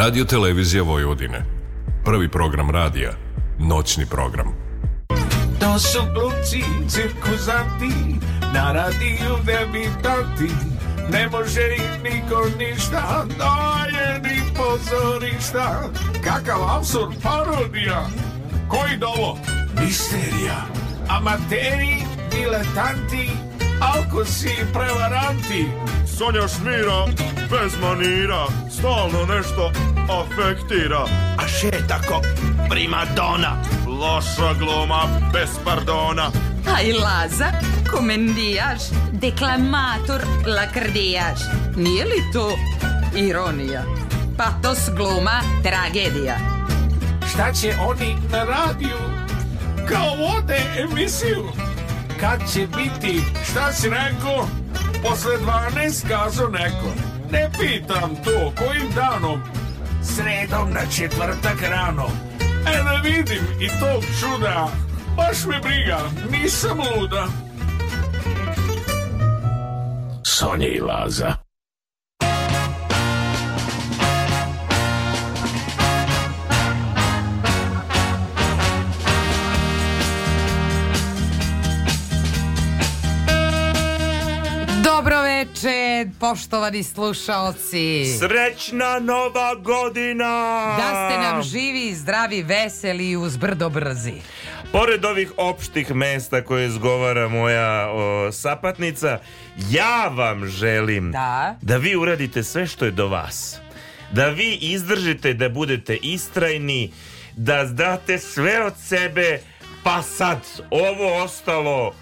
Radio Televizija Vojvodine. Prvi program radija. Noćni program. To su glumci, cirkuzanti, na radiju debitanti. Ne može im niko ništa, daje ni pozorišta. Kakav absurd parodija. Koji dovo? Misterija. Amateri, diletanti, Alkosi i prevaranti. Sonja šmira, bez manira, stalno nešto afektira. A še tako, primadona, loša gluma, bez pardona. A i Laza, komendijaš, deklamator, lakrdijaš. Nije li to ironija? Patos gluma, tragedija. Šta će oni na radiju? Kao vode emisiju kad će biti? Šta si rekao? Posle 12 kazo neko. Ne pitam to, kojim danom? Sredom na četvrtak rano. E da vidim i tog čuda. Baš me briga, nisam luda. Sonja i Laza. veče, poštovani slušaoci. Srećna nova godina! Da ste nam živi, zdravi, veseli i uzbrdo brzi. Pored ovih opštih mesta koje izgovara moja o, sapatnica, ja vam želim da. da vi uradite sve što je do vas. Da vi izdržite, da budete istrajni, da date sve od sebe, pa sad ovo ostalo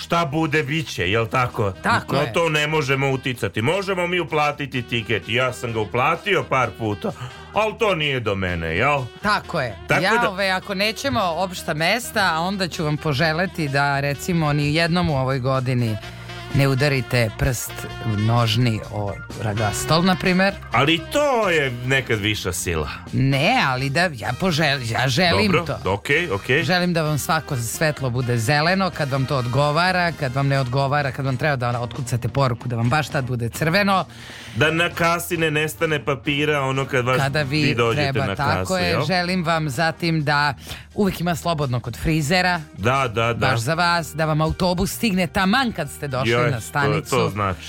šta bude biće, jel tako? Tako no, je. to ne možemo uticati. Možemo mi uplatiti tiket. Ja sam ga uplatio par puta, ali to nije do mene, jel? Tako je. Tako ja da... ove, ako nećemo opšta mesta, onda ću vam poželeti da recimo ni jednom u ovoj godini ne udarite prst nožni o ragastol, na primer. Ali to je nekad viša sila. Ne, ali da ja, požel, ja želim Dobro, to. Okay, okay. Želim da vam svako svetlo bude zeleno, kad vam to odgovara, kad vam ne odgovara, kad vam treba da otkucate poruku, da vam baš tad bude crveno da na kasi ne nestane papira ono kad vas Kada vi, vi dođete treba, na kasu. Tako je, jel? želim vam zatim da uvijek ima slobodno kod frizera. Da, da, da. Baš za vas, da vam autobus stigne taman kad ste došli Joj, na stanicu. To, to znači.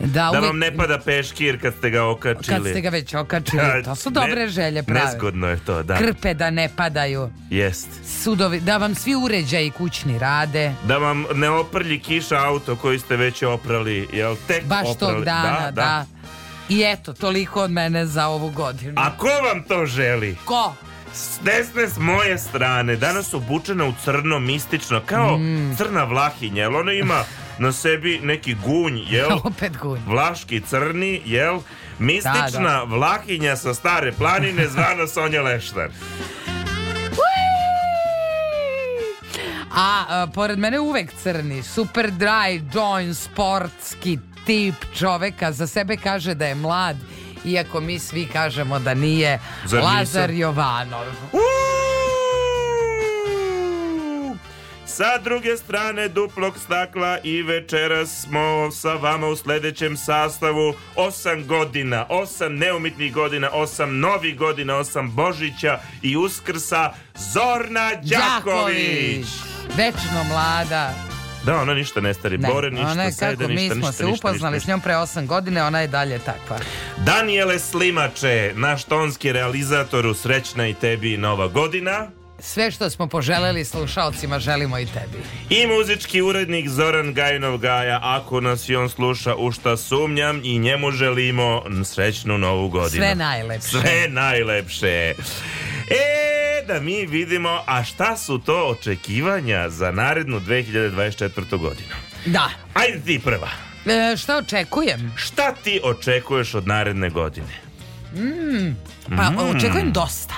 Da, da vam ne pada peškir kad ste ga okačili. Kad ste ga već okačili, to su dobre ne, želje prave. Nezgodno je to, da. Krpe da ne padaju. Jest. Sudovi, da vam svi uređaji kućni rade. Da vam ne oprlji kiša auto koji ste već oprali, jel tek Baš oprali. Baš tog dana, da. da. da I eto, toliko od mene za ovu godinu. A ko vam to želi? Ko? S desne s moje strane, danas obučena u crno, mistično, kao mm. crna vlahinja, jel ona ima na sebi neki gunj, jel? Opet gunj. Vlaški crni, jel? Mistična da, da. vlahinja sa stare planine zvana Sonja Leštar. A, a, e, pored mene uvek crni, super dry, join, sportski, tip čoveka za sebe kaže da je mlad iako mi svi kažemo da nije Zar Lazar nisam? Jovanov. Sa druge strane duplog stakla i večeras smo sa vama u sledećem sastavu osam godina, osam neumitnih godina, osam novih godina, osam Božića i Uskrsa Zorna Đaković. Đaković. Večno mlada. Da, ona ništa ne stari. Ne. Bore ništa, ona je, kako, sajde, mi smo se upoznali ništa, s njom pre 8 godine, ona je dalje takva. Daniele Slimače, naš tonski realizator, srećna i tebi nova godina. Sve što smo poželeli slušalcima želimo i tebi. I muzički urednik Zoran Gajnov Gaja, ako nas i on sluša u šta sumnjam i njemu želimo srećnu novu godinu. Sve najlepše. Sve najlepše. E, da mi vidimo, a šta su to očekivanja za narednu 2024. godinu? Da. Ajde ti prva. E, šta očekujem? Šta ti očekuješ od naredne godine? Mm, pa mm. očekujem dosta.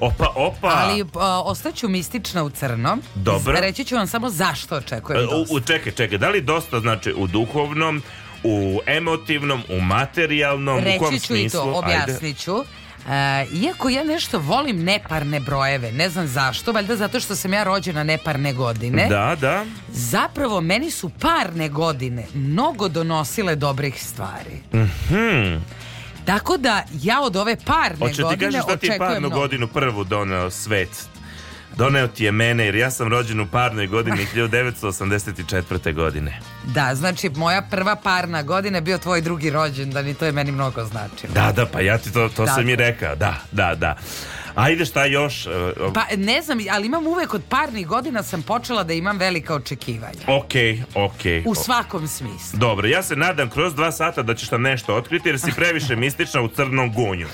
Opa, opa. Ali a, e, ostaću mistična u crnom. Dobro. Reći ću vam samo zašto očekujem e, dosta. U, u, čekaj, čekaj, da li dosta znači u duhovnom, u emotivnom, u materijalnom, Reći u kom ću smislu? i to, objasnit ću. Ajde. E, iako ja nešto volim neparne brojeve, ne znam zašto, valjda zato što sam ja rođena neparne godine. Da, da. Zapravo meni su parne godine mnogo donosile dobrih stvari. Mhm. Tako da ja od ove parne Hoće godine ti kažeš da ti je parnu mnogo. godinu prvu doneo svet Doneo ti je mene jer ja sam rođen u parnoj godini 1984. godine. Da, znači moja prva parna godina je bio tvoj drugi rođendan i to je meni mnogo značilo. Da, da, pa ja ti to, to da, sam i rekao. Da, da, da. Ajde, šta još? E, pa ne znam, ali imam uvek od parnih godina sam počela da imam velika očekivanja. okej. ok. U svakom smislu. Dobro, ja se nadam kroz dva sata da ćeš nam nešto otkriti jer si previše mistična u crnom gunju.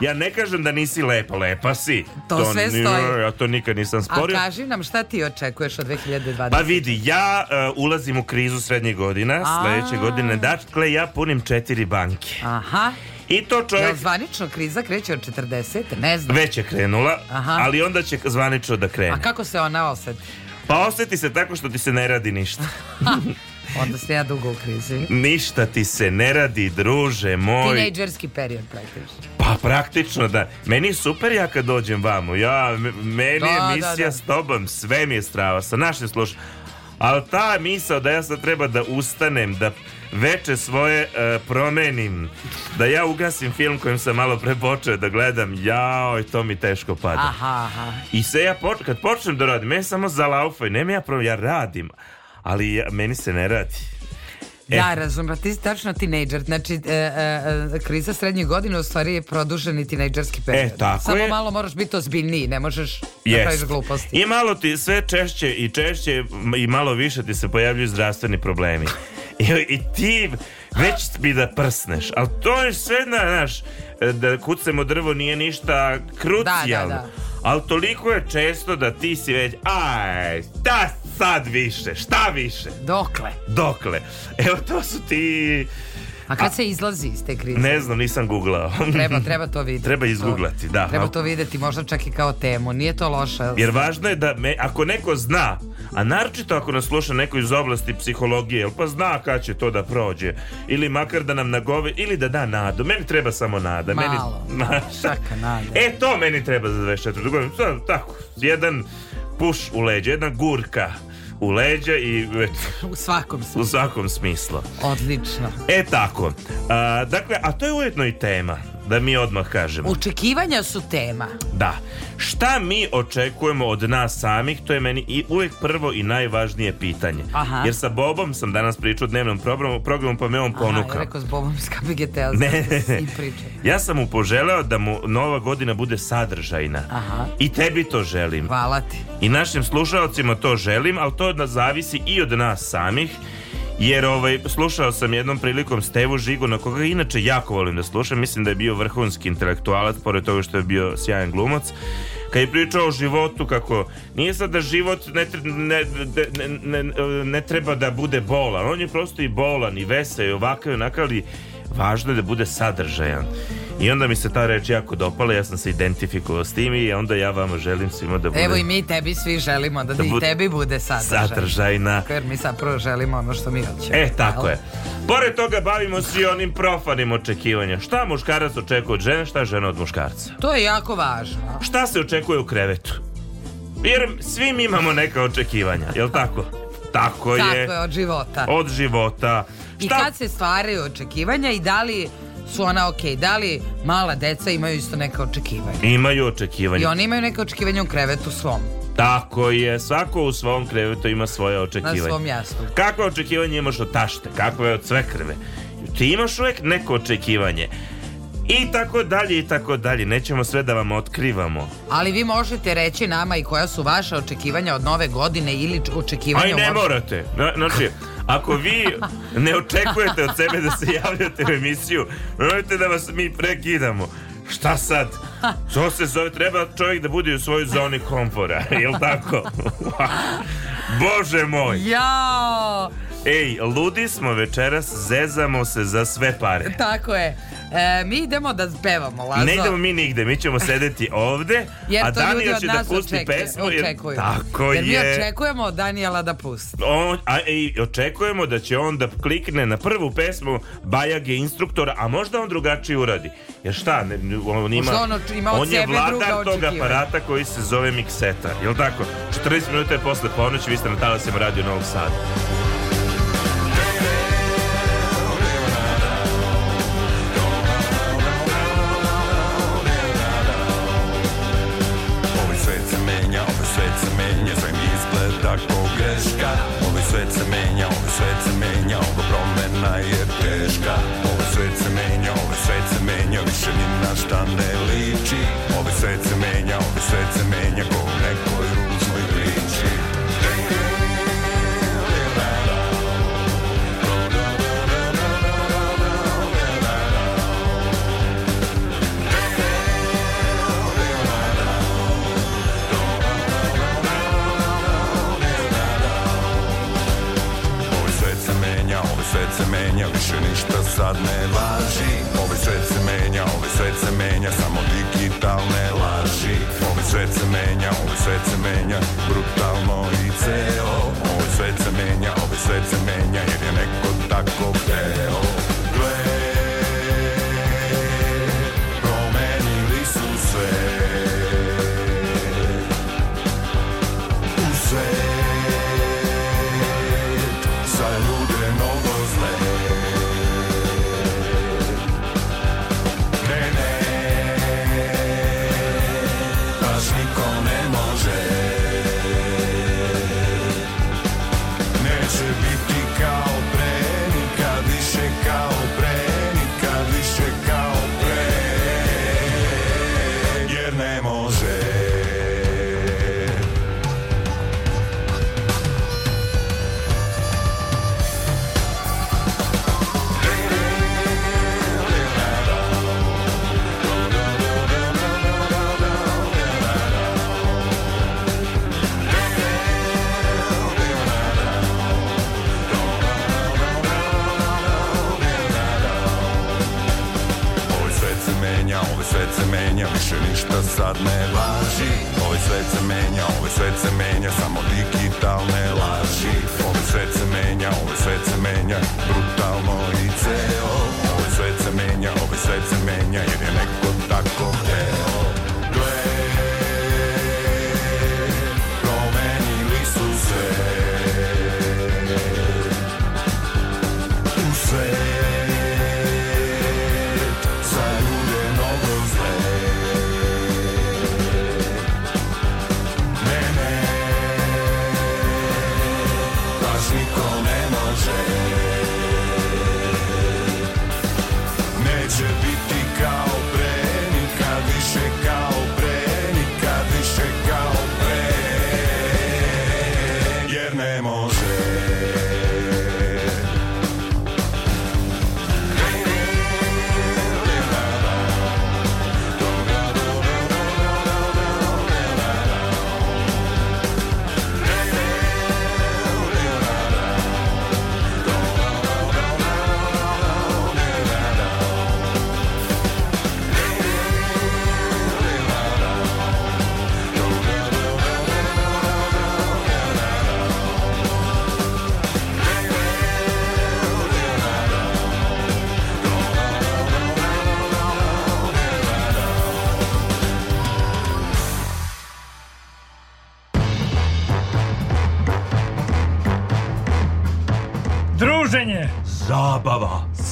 Ja ne kažem da nisi lepa, lepa si. To, to sve stoji. Ja to nikad nisam sporio. A kaži nam šta ti očekuješ od 2020? Pa vidi, ja uh, ulazim u krizu srednjih godina, sledeće godine. Dakle, ja punim četiri banke. Aha. I to čovjek... Jel zvanično kriza kreće od 40? Ne znam. Već je krenula, Aha. ali onda će zvanično da krene. A kako se ona osjeti? Pa osjeti se tako što ti se ne radi ništa. Onda ste ja dugo u krizi. Ništa ti se ne radi, druže moj. Tinejdžerski period praktično. Pa praktično da. Meni je super ja kad dođem vamo. Ja, meni da, je da, misija da, da. s tobom, sve mi je strava. Sa našim slušam. Ali ta misao da ja sad treba da ustanem, da veče svoje e, promenim. Da ja ugasim film kojim sam malo pre počeo da gledam. Jao, to mi teško pada. Aha, aha. I sve ja, poč kad počnem da radim, meni samo zalaufaj, nema ja problem, ja radim. Ali ja, meni se ne radi. E. Da, razum, ti si tačno tinejdžer. Znači, e, e, e, kriza srednjih godina u stvari je produženi tinejdžerski period. E, tako Samo je. malo moraš biti ozbiljniji, ne možeš yes. da gluposti. I malo ti sve češće i češće i malo više ti se pojavljuju zdravstveni problemi. I, i ti već bi da prsneš. Ali to je sve, na, znaš, da kucemo drvo nije ništa krucijalno. Da, da, da. Ali toliko je često da ti si već, aj, šta sad više, šta više? Dokle? Dokle. Evo to su ti A kad A, se izlazi iz te krize? Ne znam, nisam googlao. treba, treba to videti. Treba izgooglati, da. Treba to videti, možda čak i kao temu. Nije to loše. Jer važno je da, me, ako neko zna, a naročito ako nas sluša neko iz oblasti psihologije, pa zna kad će to da prođe, ili makar da nam nagove, ili da da nadu. Meni treba samo nada. Malo. Meni, ma, nada. E, to meni treba za 24. godinu. Tako, jedan puš u leđe, jedna gurka u leđa i u svakom smislu. U svakom smislu. Odlično. E tako. A, dakle, a to je ujedno i tema da mi odmah kažemo. Očekivanja su tema. Da. Šta mi očekujemo od nas samih, to je meni i uvek prvo i najvažnije pitanje. Aha. Jer sa Bobom sam danas pričao o dnevnom programu, programu pa me on ponukao. Aha, ja rekao s Bobom s Ne. Da ja sam mu poželeo da mu nova godina bude sadržajna. Aha. I tebi to želim. Hvala ti. I našim slušalcima to želim, ali to od nas zavisi i od nas samih Jer ovaj, slušao sam jednom prilikom Stevu Žigu, na koga inače jako volim da slušam, mislim da je bio vrhunski intelektualac, pored toga što je bio sjajan glumac, kad je pričao o životu kako nije sad da život ne, ne, ne, ne treba da bude bolan, on je prosto i bolan i vesel i ovakav i onakav, ali važno je da bude sadržajan. I onda mi se ta reč jako dopala, ja sam se identifikovao s tim i onda ja vam želim svima da bude... Evo i mi tebi svi želimo da, da i tebi bude sadržaj. sadržajna. Jer mi sad prvo želimo ono što mi hoćemo. E, tako je. Pored toga bavimo se i onim profanim očekivanja. Šta muškarac očekuje od žene, šta žena od muškarca? To je jako važno. Šta se očekuje u krevetu? Jer svi imamo neka očekivanja, jel tako? Tako je. Tako je, od života. Od života. I Šta? kad se stvaraju očekivanja i da li su ona ok, da li mala deca imaju isto neka očekivanja? Imaju očekivanja. I oni imaju neke očekivanja u krevetu svom. Tako je, svako u svom krevetu ima svoje očekivanje. Na svom jasnu. Kakve očekivanje imaš od tašte, je od svekrve? Ti imaš uvek neko očekivanje. I tako dalje, i tako dalje. Nećemo sve da vam otkrivamo. Ali vi možete reći nama i koja su vaša očekivanja od nove godine ili očekivanja... Aj, ne uopšte. morate. Znači, Ako vi ne očekujete od sebe da se javljate u emisiju, nemojte da vas mi prekidamo. Šta sad? To se zove, treba čovjek da bude u svojoj zoni komfora, je jel tako? Bože moj! Jao! Ej, ludi smo večeras, zezamo se za sve pare. Tako je. E, mi idemo da pevamo, Lazo. Ne idemo mi nigde, mi ćemo sedeti ovde, a Daniel će da pusti očekuje, pesmu. Jer, očekuju. tako jer je. mi očekujemo od Daniela da pusti. On, a, i očekujemo da će on da klikne na prvu pesmu Bajag je instruktora, a možda on drugačije uradi. Jer šta, ne, on ima, on, ima on je vladar tog aparata koji se zove mikseta, jel tako? 40 minuta je posle ponoći, vi ste na Talasima radio Novog Sada. svakog greška ovaj svet se menja, ovaj svet se menja Ova promena je teška Ovaj svet se menja, ovaj svet se menja Više ni na šta ne liči Ovaj svet se menja, ovaj svet se menja sad ne laži Ovaj svet se menja, ovaj svet se menja Samo digitalne laži Ovaj svet se menja, ovaj svet se menja Brutalno i ceo svet se menja, samo digitalne laži Ovaj svet se menja, ovaj svet se menja, brutalno i ceo Ovaj svet se menja, ovo ovaj svet se menja, jer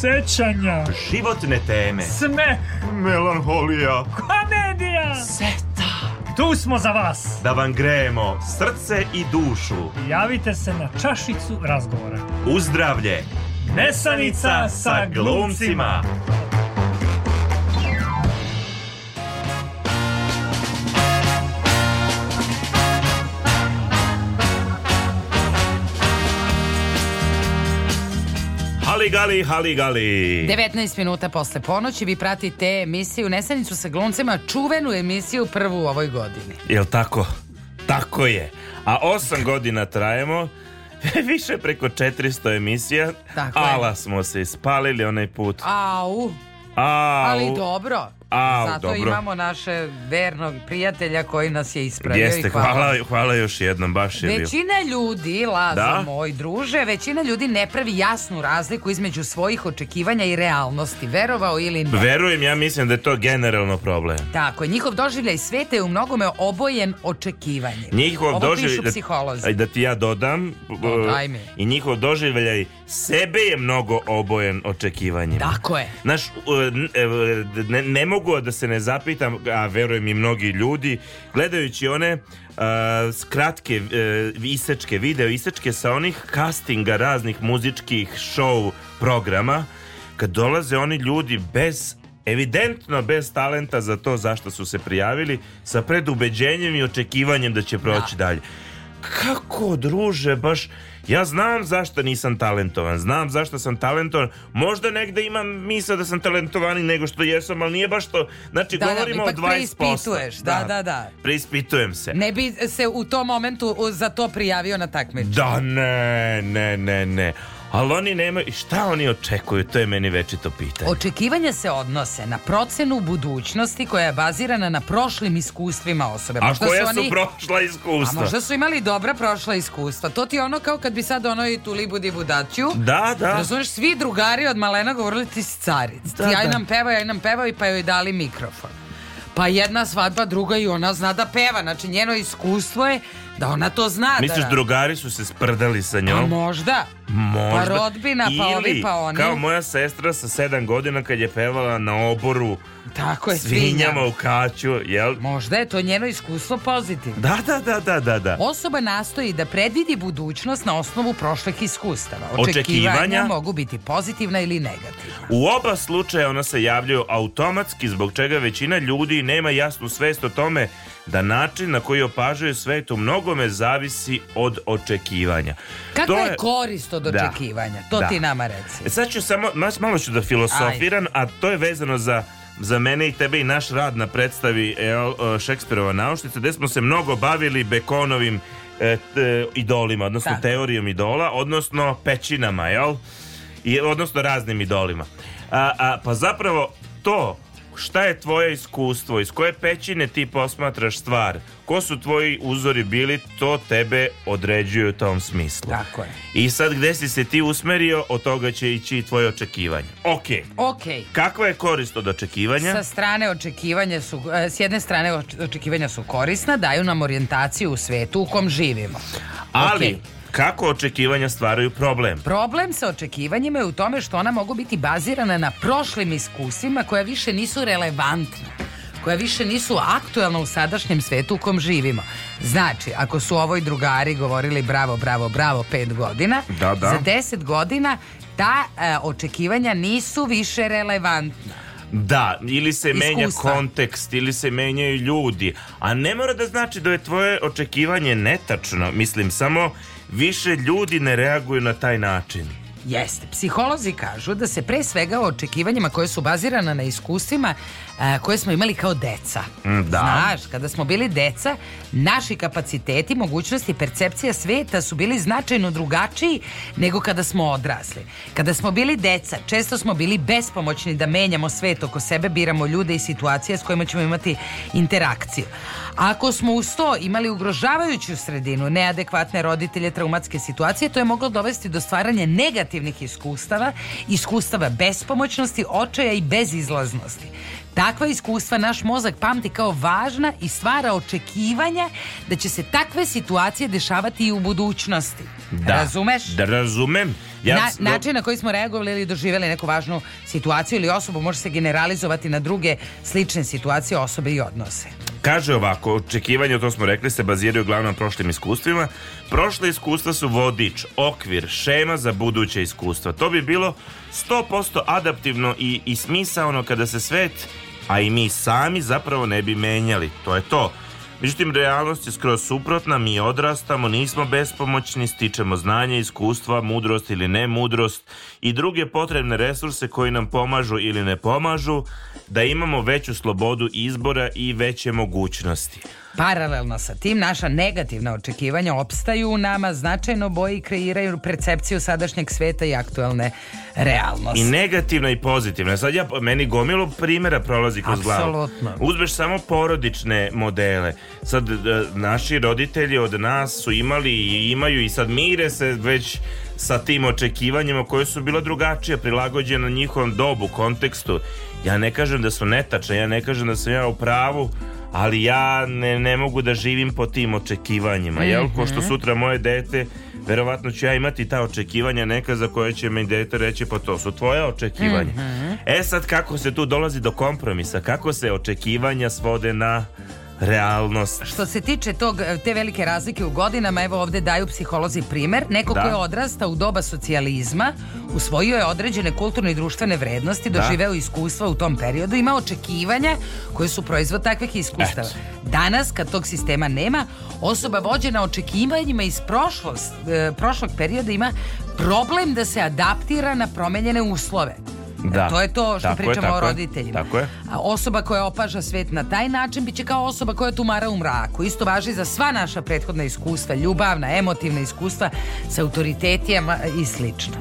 sećanja, životne teme, sme, melanholija, komedija, seta. Tu smo za vas. Da vam grejemo srce i dušu. Javite se na čašicu razgovora. Uzdravlje. Nesanica sa glumcima. gali, hali gali. 19 minuta posle ponoći vi pratite emisiju Nesanicu sa glumcima, čuvenu emisiju prvu u ovoj godini. Jel tako? Tako je. A 8 godina trajemo, više preko 400 emisija. Tako Ala je. smo se ispalili onaj put. Au. Au. Ali dobro. A, Zato dobro. imamo naše vernog prijatelja koji nas je ispravio. Jeste, i hvala. hvala. Hvala, još jednom, baš je Većina bio. ljudi, Laza da? moj druže, većina ljudi ne pravi jasnu razliku između svojih očekivanja i realnosti. Verovao ili ne? Verujem, ja mislim da je to generalno problem. Tako, njihov doživljaj sveta je u mnogome obojen očekivanjem. Njihov Ovo doživljaj, psiholozi. Da, da ti ja dodam. No, pa, I njihov doživljaj sebe je mnogo obojen očekivanjem. Tako je. Naš, e, ne, ne mogu mogu da se ne zapitam, a verujem i mnogi ljudi, gledajući one uh, kratke uh, isečke, video isečke sa onih castinga raznih muzičkih show programa, kad dolaze oni ljudi bez evidentno bez talenta za to zašto su se prijavili, sa predubeđenjem i očekivanjem da će proći da. dalje. Kako, druže, baš Ja znam zašto nisam talentovan, znam zašto sam talentovan. Možda negde imam misao da sam talentovani nego što jesam, ali nije baš to. Znači, da, da govorimo da, o 20%. Preispituješ, da, da, da. Preispitujem se. Ne bi se u tom momentu za to prijavio na takmič. Da, ne, ne, ne, ne ali oni nemaju, šta oni očekuju, to je meni večito pitanje. Očekivanja se odnose na procenu budućnosti koja je bazirana na prošlim iskustvima osobe. A možda koja su, oni, su prošla iskustva? A možda su imali dobra prošla iskustva. To ti je ono kao kad bi sad ono i tu libudi budaću. Da, da. Razumeš, svi drugari od malena govorili ti si caric. Da, ti aj da. nam peva, aj nam peva i pa joj dali mikrofon. Pa jedna svadba, druga i ona zna da peva. Znači njeno iskustvo je Da ona to zna da. Misliš da... drugari su se sprdali sa pa njom? Pa možda. Možda. Pa rodbina, pa Ili, ovi, pa oni. kao moja sestra sa sedam godina kad je pevala na oboru Tako je, svinjama u kaću, jel? Možda je to njeno iskustvo pozitivno. Da, da, da, da, da, da. Osoba nastoji da predvidi budućnost na osnovu prošlih iskustava. Očekivanja, Očekivanja mogu biti pozitivna ili negativna. U oba slučaja ona se javljaju automatski, zbog čega većina ljudi nema jasnu svest o tome da način na koji opažaju svet u mnogome zavisi od očekivanja. Kakva je... je korist od da. očekivanja? Da, to da. ti nama reci. E, sad ću samo, malo ću da filosofiram, Ajde. a to je vezano za za mene i tebe i naš rad na predstavi e, Šekspirova nauštica gdje smo se mnogo bavili Bekonovim e, te, idolima, odnosno Tako. Da. teorijom idola, odnosno pećinama, jel? I, odnosno raznim idolima. A, a, pa zapravo to šta je tvoje iskustvo, iz koje pećine ti posmatraš stvar, ko su tvoji uzori bili, to tebe određuje u tom smislu. Tako je. I sad gde si se ti usmerio, od toga će ići i tvoje očekivanje. Ok. Ok. Kakva je korist od očekivanja? Sa strane očekivanja su, e, s jedne strane očekivanja su korisna, daju nam orijentaciju u svetu u kom živimo. Ali, okay. Kako očekivanja stvaraju problem? Problem sa očekivanjima je u tome što ona mogu biti bazirana na prošlim iskusima koja više nisu relevantna koja više nisu aktuelna u sadašnjem svetu u kom živimo. Znači, ako su ovoj drugari govorili bravo, bravo, bravo pet godina, da, da. za deset godina ta e, očekivanja nisu više relevantna. Da, ili se Iskustva. menja kontekst, ili se menjaju ljudi, a ne mora da znači da je tvoje očekivanje netačno, mislim, samo više ljudi ne reaguju na taj način. Jeste. Psiholozi kažu da se pre svega o očekivanjima koje su bazirana na iskustvima a, e, koje smo imali kao deca. Mm, da. Znaš, kada smo bili deca, naši kapaciteti, mogućnosti, percepcija sveta su bili značajno drugačiji nego kada smo odrasli. Kada smo bili deca, često smo bili bespomoćni da menjamo svet oko sebe, biramo ljude i situacije s kojima ćemo imati interakciju. Ako smo u sto imali ugrožavajuću sredinu, neadekvatne roditelje, traumatske situacije, to je moglo dovesti do stvaranja negativnih negativnih iskustava, iskustava bespomoćnosti, očaja i bezizlaznosti. Takva iskustva naš mozak pamti kao važna i stvara očekivanja da će se takve situacije dešavati i u budućnosti. Da. Razumeš? Da razumem. Ja, na, način na koji smo reagovali ili doživjeli neku važnu situaciju ili osobu može se generalizovati na druge slične situacije, osobe i odnose. Kaže ovako, očekivanje, to smo rekli, se baziraju uglavnom na prošlim iskustvima. Prošle iskustva su vodič, okvir, šema za buduće iskustva. To bi bilo 100% adaptivno i, i smisaono kada se svet, a i mi sami zapravo ne bi menjali. To je to. Međutim, realnost je skroz suprotna, mi odrastamo, nismo bespomoćni, stičemo znanje, iskustva, mudrost ili ne mudrost i druge potrebne resurse koji nam pomažu ili ne pomažu da imamo veću slobodu izbora i veće mogućnosti. Paralelno sa tim, naša negativna očekivanja opstaju u nama, značajno boji kreiraju percepciju sadašnjeg sveta i aktuelne realnosti. I negativna i pozitivna. Sad ja, meni gomilo primjera prolazi kroz glavu. Apsolutno. Uzmeš samo porodične modele. Sad, naši roditelji od nas su imali i imaju i sad mire se već sa tim očekivanjima koje su bila drugačije, prilagođena njihovom dobu, kontekstu. Ja ne kažem da su netačne, ja ne kažem da sam ja u pravu, ali ja ne, ne mogu da živim po tim očekivanjima, mm -hmm. jel? Ko što mhm. sutra moje dete, verovatno ću ja imati ta očekivanja neka za koje će mi dete reći, pa to su tvoja očekivanja. Mm -hmm. E sad, kako se tu dolazi do kompromisa? Kako se očekivanja svode na realnost. Što se tiče tog, e, te velike razlike u godinama, evo ovde daju psiholozi primer. Neko da. ko je odrastao u doba socijalizma, usvojio je određene kulturne i društvene vrednosti, da. doživeo da. iskustva u tom periodu, ima očekivanja koje su proizvod takvih iskustava. Et. Danas, kad tog sistema nema, osoba vođena očekivanjima iz prošlost, e, prošlog perioda ima problem da se adaptira na promenjene uslove. Da. To je to što tako pričamo je, o roditeljima. tako je. A osoba koja opaža svet na taj način biće kao osoba koja tumara u mraku. Isto važi za sva naša prethodna iskustva, ljubavna, emotivna iskustva sa autoritetima i slično.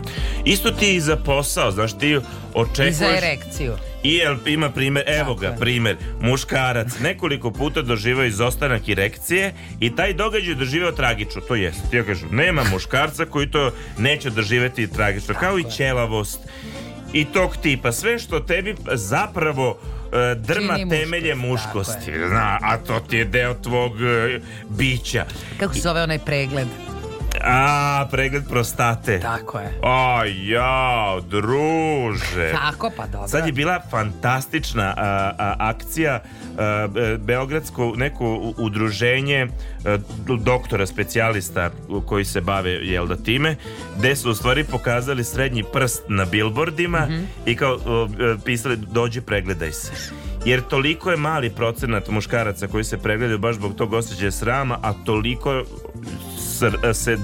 Isto ti i za posao, znaš ti očekuješ... I za erekciju. I jel, ima primer, evo ga, primer, muškarac nekoliko puta doživao izostanak erekcije i taj događaj doživeo tragično, to jest. Ja kažem, nema muškarca koji to neće doživeti tragično, kao i ćelavost i tog tipa. Sve što tebi zapravo e, drma muškost, temelje muškosti. Zna, a to ti je deo tvog e, bića. Kako se zove onaj pregled? A, pregled prostate. Tako je. A, jao, druže. Tako pa dobro. Sad je bila fantastična a, a, akcija a, e, Beogradsko neko udruženje e, doktora specijalista koji se bave jel da time, gde su u stvari pokazali srednji prst na bilbordima mm -hmm. i kao e, pisali dođi pregledaj se. Jer toliko je mali procenat muškaraca koji se pregledaju baš zbog tog osjećaja srama, a toliko se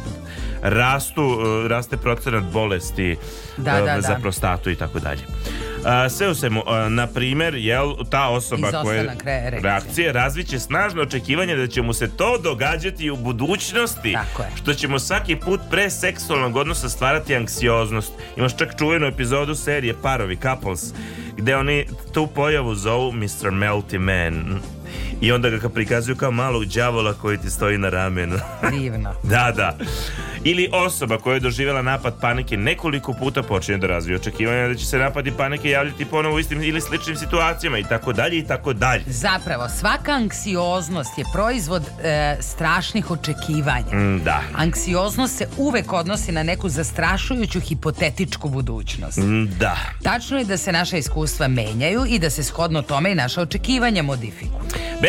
rastu, raste procenat bolesti da, da, eh, za da. prostatu i tako dalje. Eh, sve u svemu, eh, na primjer, jel, ta osoba koja reakcije, reakcije razviće snažno očekivanje da će mu se to događati u budućnosti, tako je. što ćemo svaki put pre seksualnog odnosa stvarati anksioznost. Imaš čak čuvenu epizodu serije Parovi, Couples, gde oni tu pojavu zovu Mr. Melty Man i onda ga prikazuju kao malog đavola koji ti stoji na ramenu. Divno. da, da. Ili osoba koja je doživjela napad panike nekoliko puta počinje da razvije očekivanja da će se napadi panike javljati ponovo u istim ili sličnim situacijama i tako dalje i tako dalje. Zapravo, svaka anksioznost je proizvod e, strašnih očekivanja. Mm, da. Anksioznost se uvek odnosi na neku zastrašujuću hipotetičku budućnost. Mm, da. Tačno je da se naša iskustva menjaju i da se shodno tome i naša očekivanja modifikuju.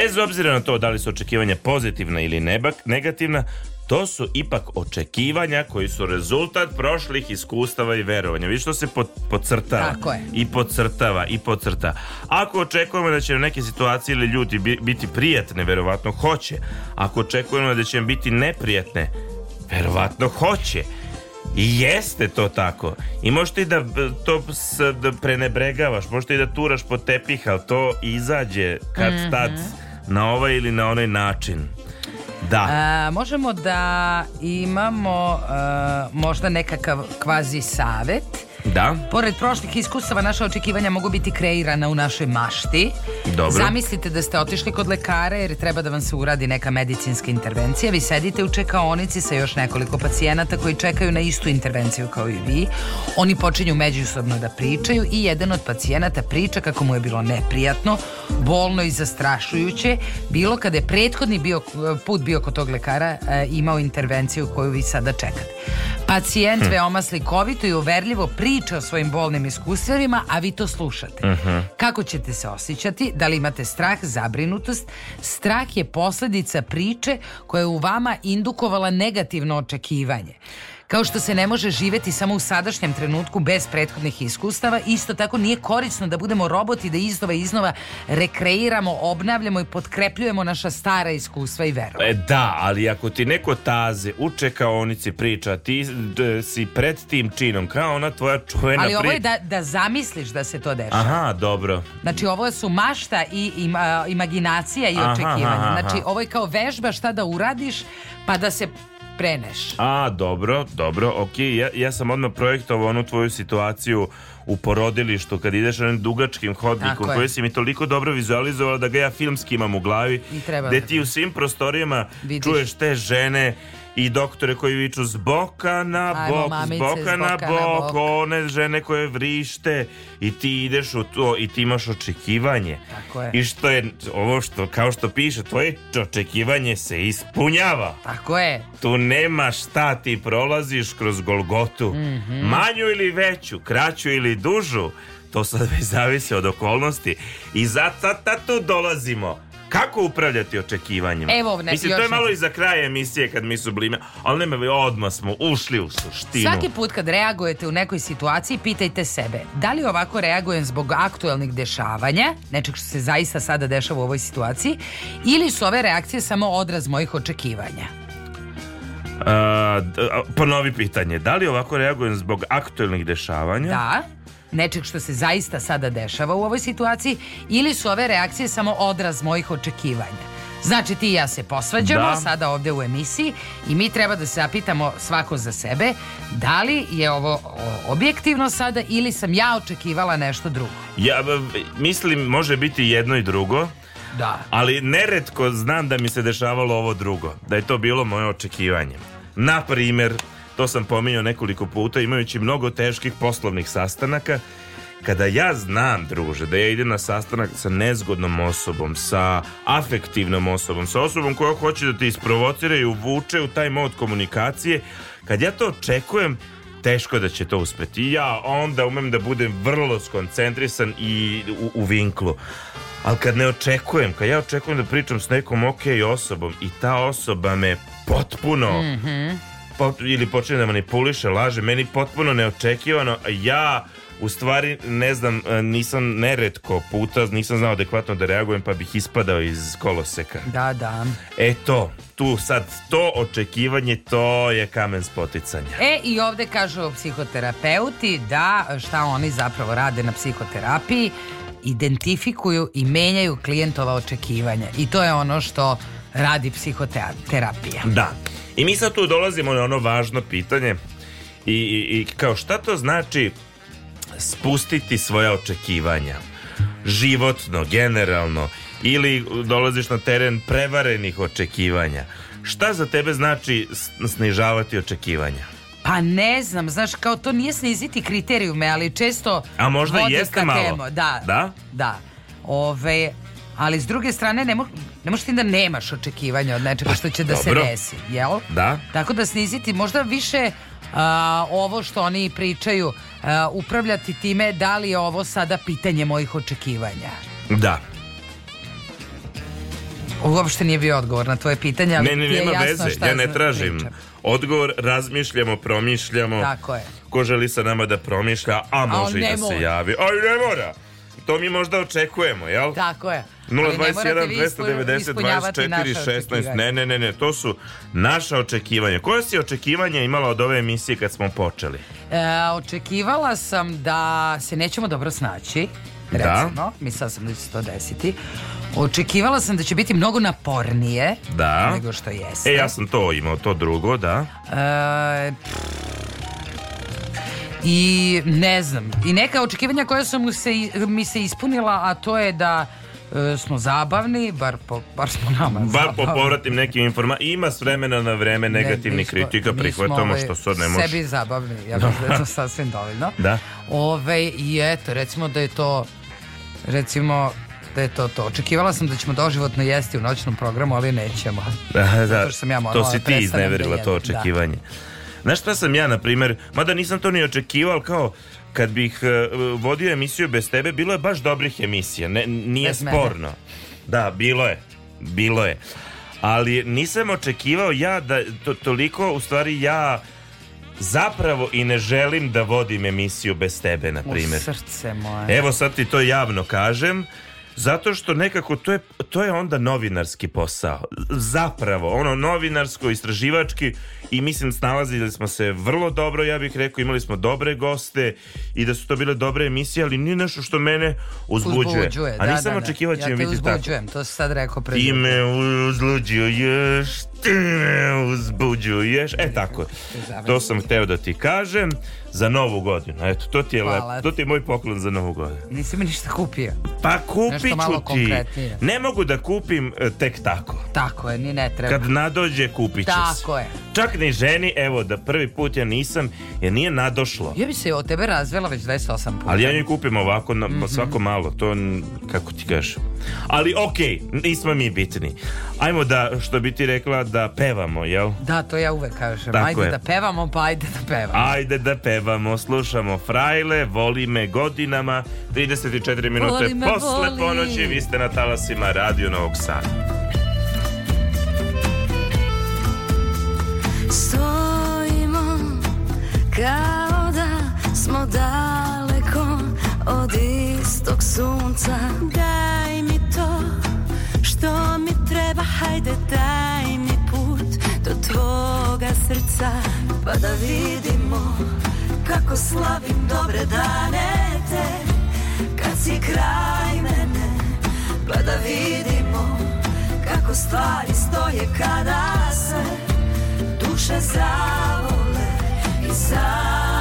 Bez obzira na to da li su očekivanja pozitivna ili nebak, negativna, to su ipak očekivanja koji su rezultat prošlih iskustava i verovanja. Vi što se pot, podcrtava Tako je. i podcrtava i podcrta. Ako očekujemo da će u neke situacije ili ljudi biti prijatne, verovatno hoće. Ako očekujemo da će biti neprijatne, verovatno hoće. I jeste to tako. I možete i da to da prenebregavaš, možete i da turaš po tepih, ali to izađe kad mm -hmm. tad na ovaj ili na onaj način. Da. A, možemo da imamo a, možda nekakav kvazi savet Da. Pored prošlih iskustava, naša očekivanja mogu biti kreirana u našoj mašti. Dobro. Zamislite da ste otišli kod lekara jer treba da vam se uradi neka medicinska intervencija. Vi sedite u čekaonici sa još nekoliko pacijenata koji čekaju na istu intervenciju kao i vi. Oni počinju međusobno da pričaju i jedan od pacijenata priča kako mu je bilo neprijatno, bolno i zastrašujuće. Bilo kada je prethodni bio, put bio kod tog lekara e, imao intervenciju koju vi sada čekate. Pacijent hm. veoma slikovito i uverljivo priča priča o svojim bolnim iskustvima, a vi to slušate. Uh -huh. Kako ćete se osjećati? Da li imate strah, zabrinutost? Strah je posledica priče koja je u vama indukovala negativno očekivanje. Kao što se ne može živeti samo u sadašnjem trenutku bez prethodnih iskustava, isto tako nije korisno da budemo roboti, da iznova i iznova rekreiramo, obnavljamo i potkrepljujemo naša stara iskustva i veru. E, da, ali ako ti neko taze u čekaonici priča, ti d, e, si pred tim činom, kao ona tvoja čuvena priča. Ali ovo je da, da zamisliš da se to dešava. Aha, dobro. Znači ovo su mašta i ima, imaginacija i aha, očekivanje. Znači aha. ovo je kao vežba šta da uradiš, pa da se preneš. A, dobro, dobro, ok. Ja, ja sam odmah projektovao onu tvoju situaciju u porodilištu kad ideš onim dugačkim hodnikom koji si mi toliko dobro vizualizovala da ga ja filmski imam u glavi. I treba gde da ti u svim prostorijama vidiš. čuješ te žene i doktore koji viču s boka na Ajmo, bok, mamice, s boka na bok, one žene koje vrište i ti ideš u to i ti imaš očekivanje. Tako je. I što je, ovo što, kao što piše, tvoje očekivanje se ispunjava. Tako je. Tu nema šta ti prolaziš kroz Golgotu. Mm -hmm. Manju ili veću, kraću ili dužu, to sad već zavise od okolnosti. I zato tu dolazimo kako upravljati očekivanjima. Evo, ne, Mislim, to je malo i za kraj emisije kad mi su blime, ali nema, odmah smo ušli u suštinu. Svaki put kad reagujete u nekoj situaciji, pitajte sebe, da li ovako reagujem zbog aktuelnih dešavanja, nečeg što se zaista sada dešava u ovoj situaciji, ili su ove reakcije samo odraz mojih očekivanja? Uh, ponovi pitanje. Da li ovako reagujem zbog aktuelnih dešavanja? Da nečeg što se zaista sada dešava u ovoj situaciji ili su ove reakcije samo odraz mojih očekivanja. Znači ti i ja se posvađamo da. sada ovde u emisiji i mi treba da se zapitamo svako za sebe da li je ovo objektivno sada ili sam ja očekivala nešto drugo. Ja mislim može biti jedno i drugo. Da. Ali neretko znam da mi se dešavalo ovo drugo, da je to bilo moje očekivanje. Na primer, to sam pominjao nekoliko puta, imajući mnogo teških poslovnih sastanaka, kada ja znam, druže, da ja idem na sastanak sa nezgodnom osobom, sa afektivnom osobom, sa osobom koja hoće da te isprovocira i uvuče u taj mod komunikacije, kad ja to očekujem, teško da će to uspeti. Ja onda umem da budem vrlo skoncentrisan i u, u vinklu. Ali kad ne očekujem, kad ja očekujem da pričam s nekom ok osobom i ta osoba me potpuno mm -hmm ili počne da manipuliše, laže, meni potpuno neočekivano, ja u stvari ne znam, e, nisam neretko puta, nisam znao adekvatno da reagujem pa bih ispadao iz koloseka. Da, da. E to, tu sad to očekivanje, to je kamen spoticanja. E i ovde kažu psihoterapeuti da šta oni zapravo rade na psihoterapiji, identifikuju i menjaju klijentova očekivanja i to je ono što radi psihoterapija. Da. I mi sad tu dolazimo na ono važno pitanje i, i, i kao šta to znači spustiti svoja očekivanja životno, generalno ili dolaziš na teren prevarenih očekivanja. Šta za tebe znači snižavati očekivanja? Pa ne znam, znaš, kao to nije sniziti kriterijume, ali često... A možda jeste malo. Da, da? Da. Ove, Ali s druge strane ne, mo, ne možeš ti da nemaš očekivanja od nečega pa, što će da dobro. se desi, jel? Da. Tako da sniziti možda više a, ovo što oni pričaju, a, upravljati time da li je ovo sada pitanje mojih očekivanja. Da. Uopšte nije bio odgovor na tvoje pitanje, ali ne, ne, ti je jasno veze. Šta ja ne tražim pričam. odgovor, razmišljamo, promišljamo. Tako je. Ko želi sa nama da promišlja, a može i da mora. se javi. Aj, ne mora! to mi možda očekujemo, jel? Tako je. 021 290 24 16 Ne, ne, ne, ne, to su naša očekivanja. Koje si očekivanja imala od ove emisije kad smo počeli? E, očekivala sam da se nećemo dobro snaći. Da. Recimo, da. mislila sam da će se to desiti. Očekivala sam da će biti mnogo napornije da. nego što jeste. E, ja sam to imao, to drugo, da. E, pff, I ne znam. I neka očekivanja koja su mu se, mi se ispunila, a to je da e, smo zabavni, bar, po, bar smo nama Bar zabavni. po povratnim nekim informa, Ima s vremena na vreme negativni ne, kritika, prihvatamo ovaj što sad ne može. Sebi zabavni, ja mislim da je da. sasvim dovoljno. Da. Ove, ovaj, I eto, recimo da je to, recimo, da je to to. Očekivala sam da ćemo doživotno jesti u noćnom programu, ali nećemo. Da, da, Zato što sam ja morala, to si ti da da izneverila da to očekivanje. Da. Znaš šta sam ja, na primjer, mada nisam to ni očekival, kao kad bih uh, vodio emisiju bez tebe, bilo je baš dobrih emisija, ne, nije bez sporno. Mene. Da, bilo je, bilo je. Ali nisam očekivao ja da to, toliko, u stvari ja zapravo i ne želim da vodim emisiju bez tebe, na primjer. U srce moje. Evo sad ti to javno kažem. Zato što nekako to je, to je onda novinarski posao. Zapravo, ono novinarsko, istraživački i mislim snalazili smo se vrlo dobro, ja bih rekao, imali smo dobre goste i da su to bile dobre emisije, ali nije nešto što mene uzbuđuje. uzbuđuje A nisam da, da, da. očekivao da. će biti tako. Ja te uzbuđujem, to si sad rekao. Ti me uzluđuješ, ti uzbuđuješ. E tako, to sam hteo da ti kažem za novu godinu. Eto, to ti je Hvala. lep, to ti je moj poklon za novu godinu. Nisi mi ništa kupio. Pa kupit ću ti. Ne mogu da kupim e, tek tako. Tako je, ni ne treba. Kad nadođe kupit će tako se. je. Čak ni ženi, evo da prvi put ja nisam, jer nije nadošlo. Ja bi se od tebe razvela već 28 puta. Ali ja nju kupim ovako, na, mm -hmm. svako malo, to kako ti kažeš. Ali okej, okay, nismo mi bitni. Ajmo da, što bi ti rekla, da pevamo, jel? Da, to ja uvek kažem. Tako ajde je. da pevamo, pa ajde da pevamo. Ajde da pevamo, slušamo Frajle, voli me godinama, 34 minute me, posle voli. ponoći, vi ste na talasima Radio Novog Sada. Stojimo kao da smo daleko od istog sunca Daj mi to što mi treba, hajde daj mi svoga srca Pa da vidimo kako slavim dobre dane te Kad si kraj mene Pa da vidimo kako stvari stoje kada se Duše zavole i zavole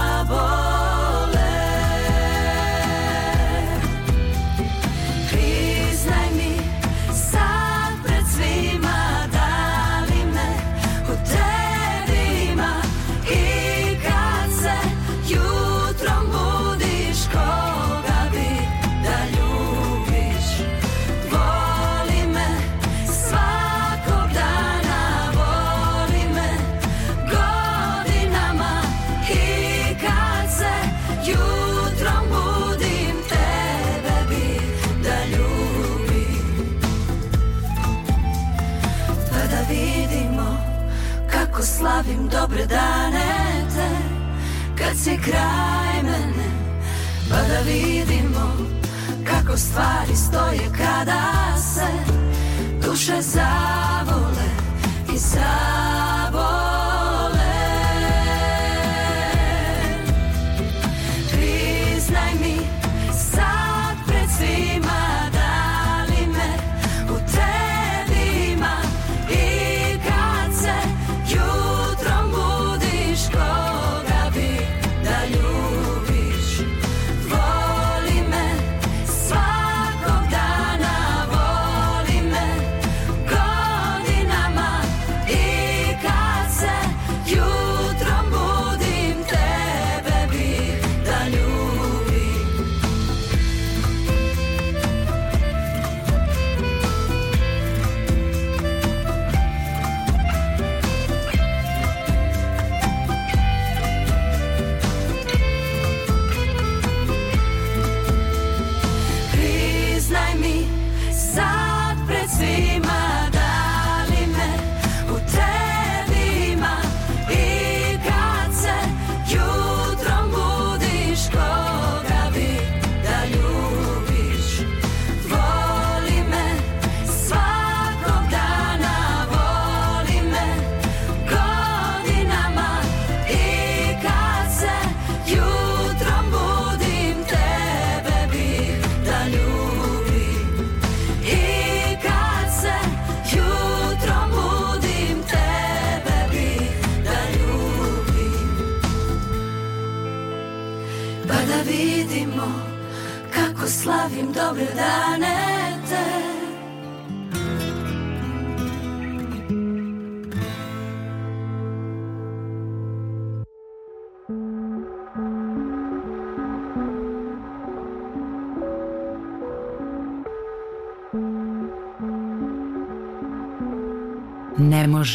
slavim dobre dane te Kad si kraj mene Pa da vidimo kako stvari stoje Kada se duše zavole i zabole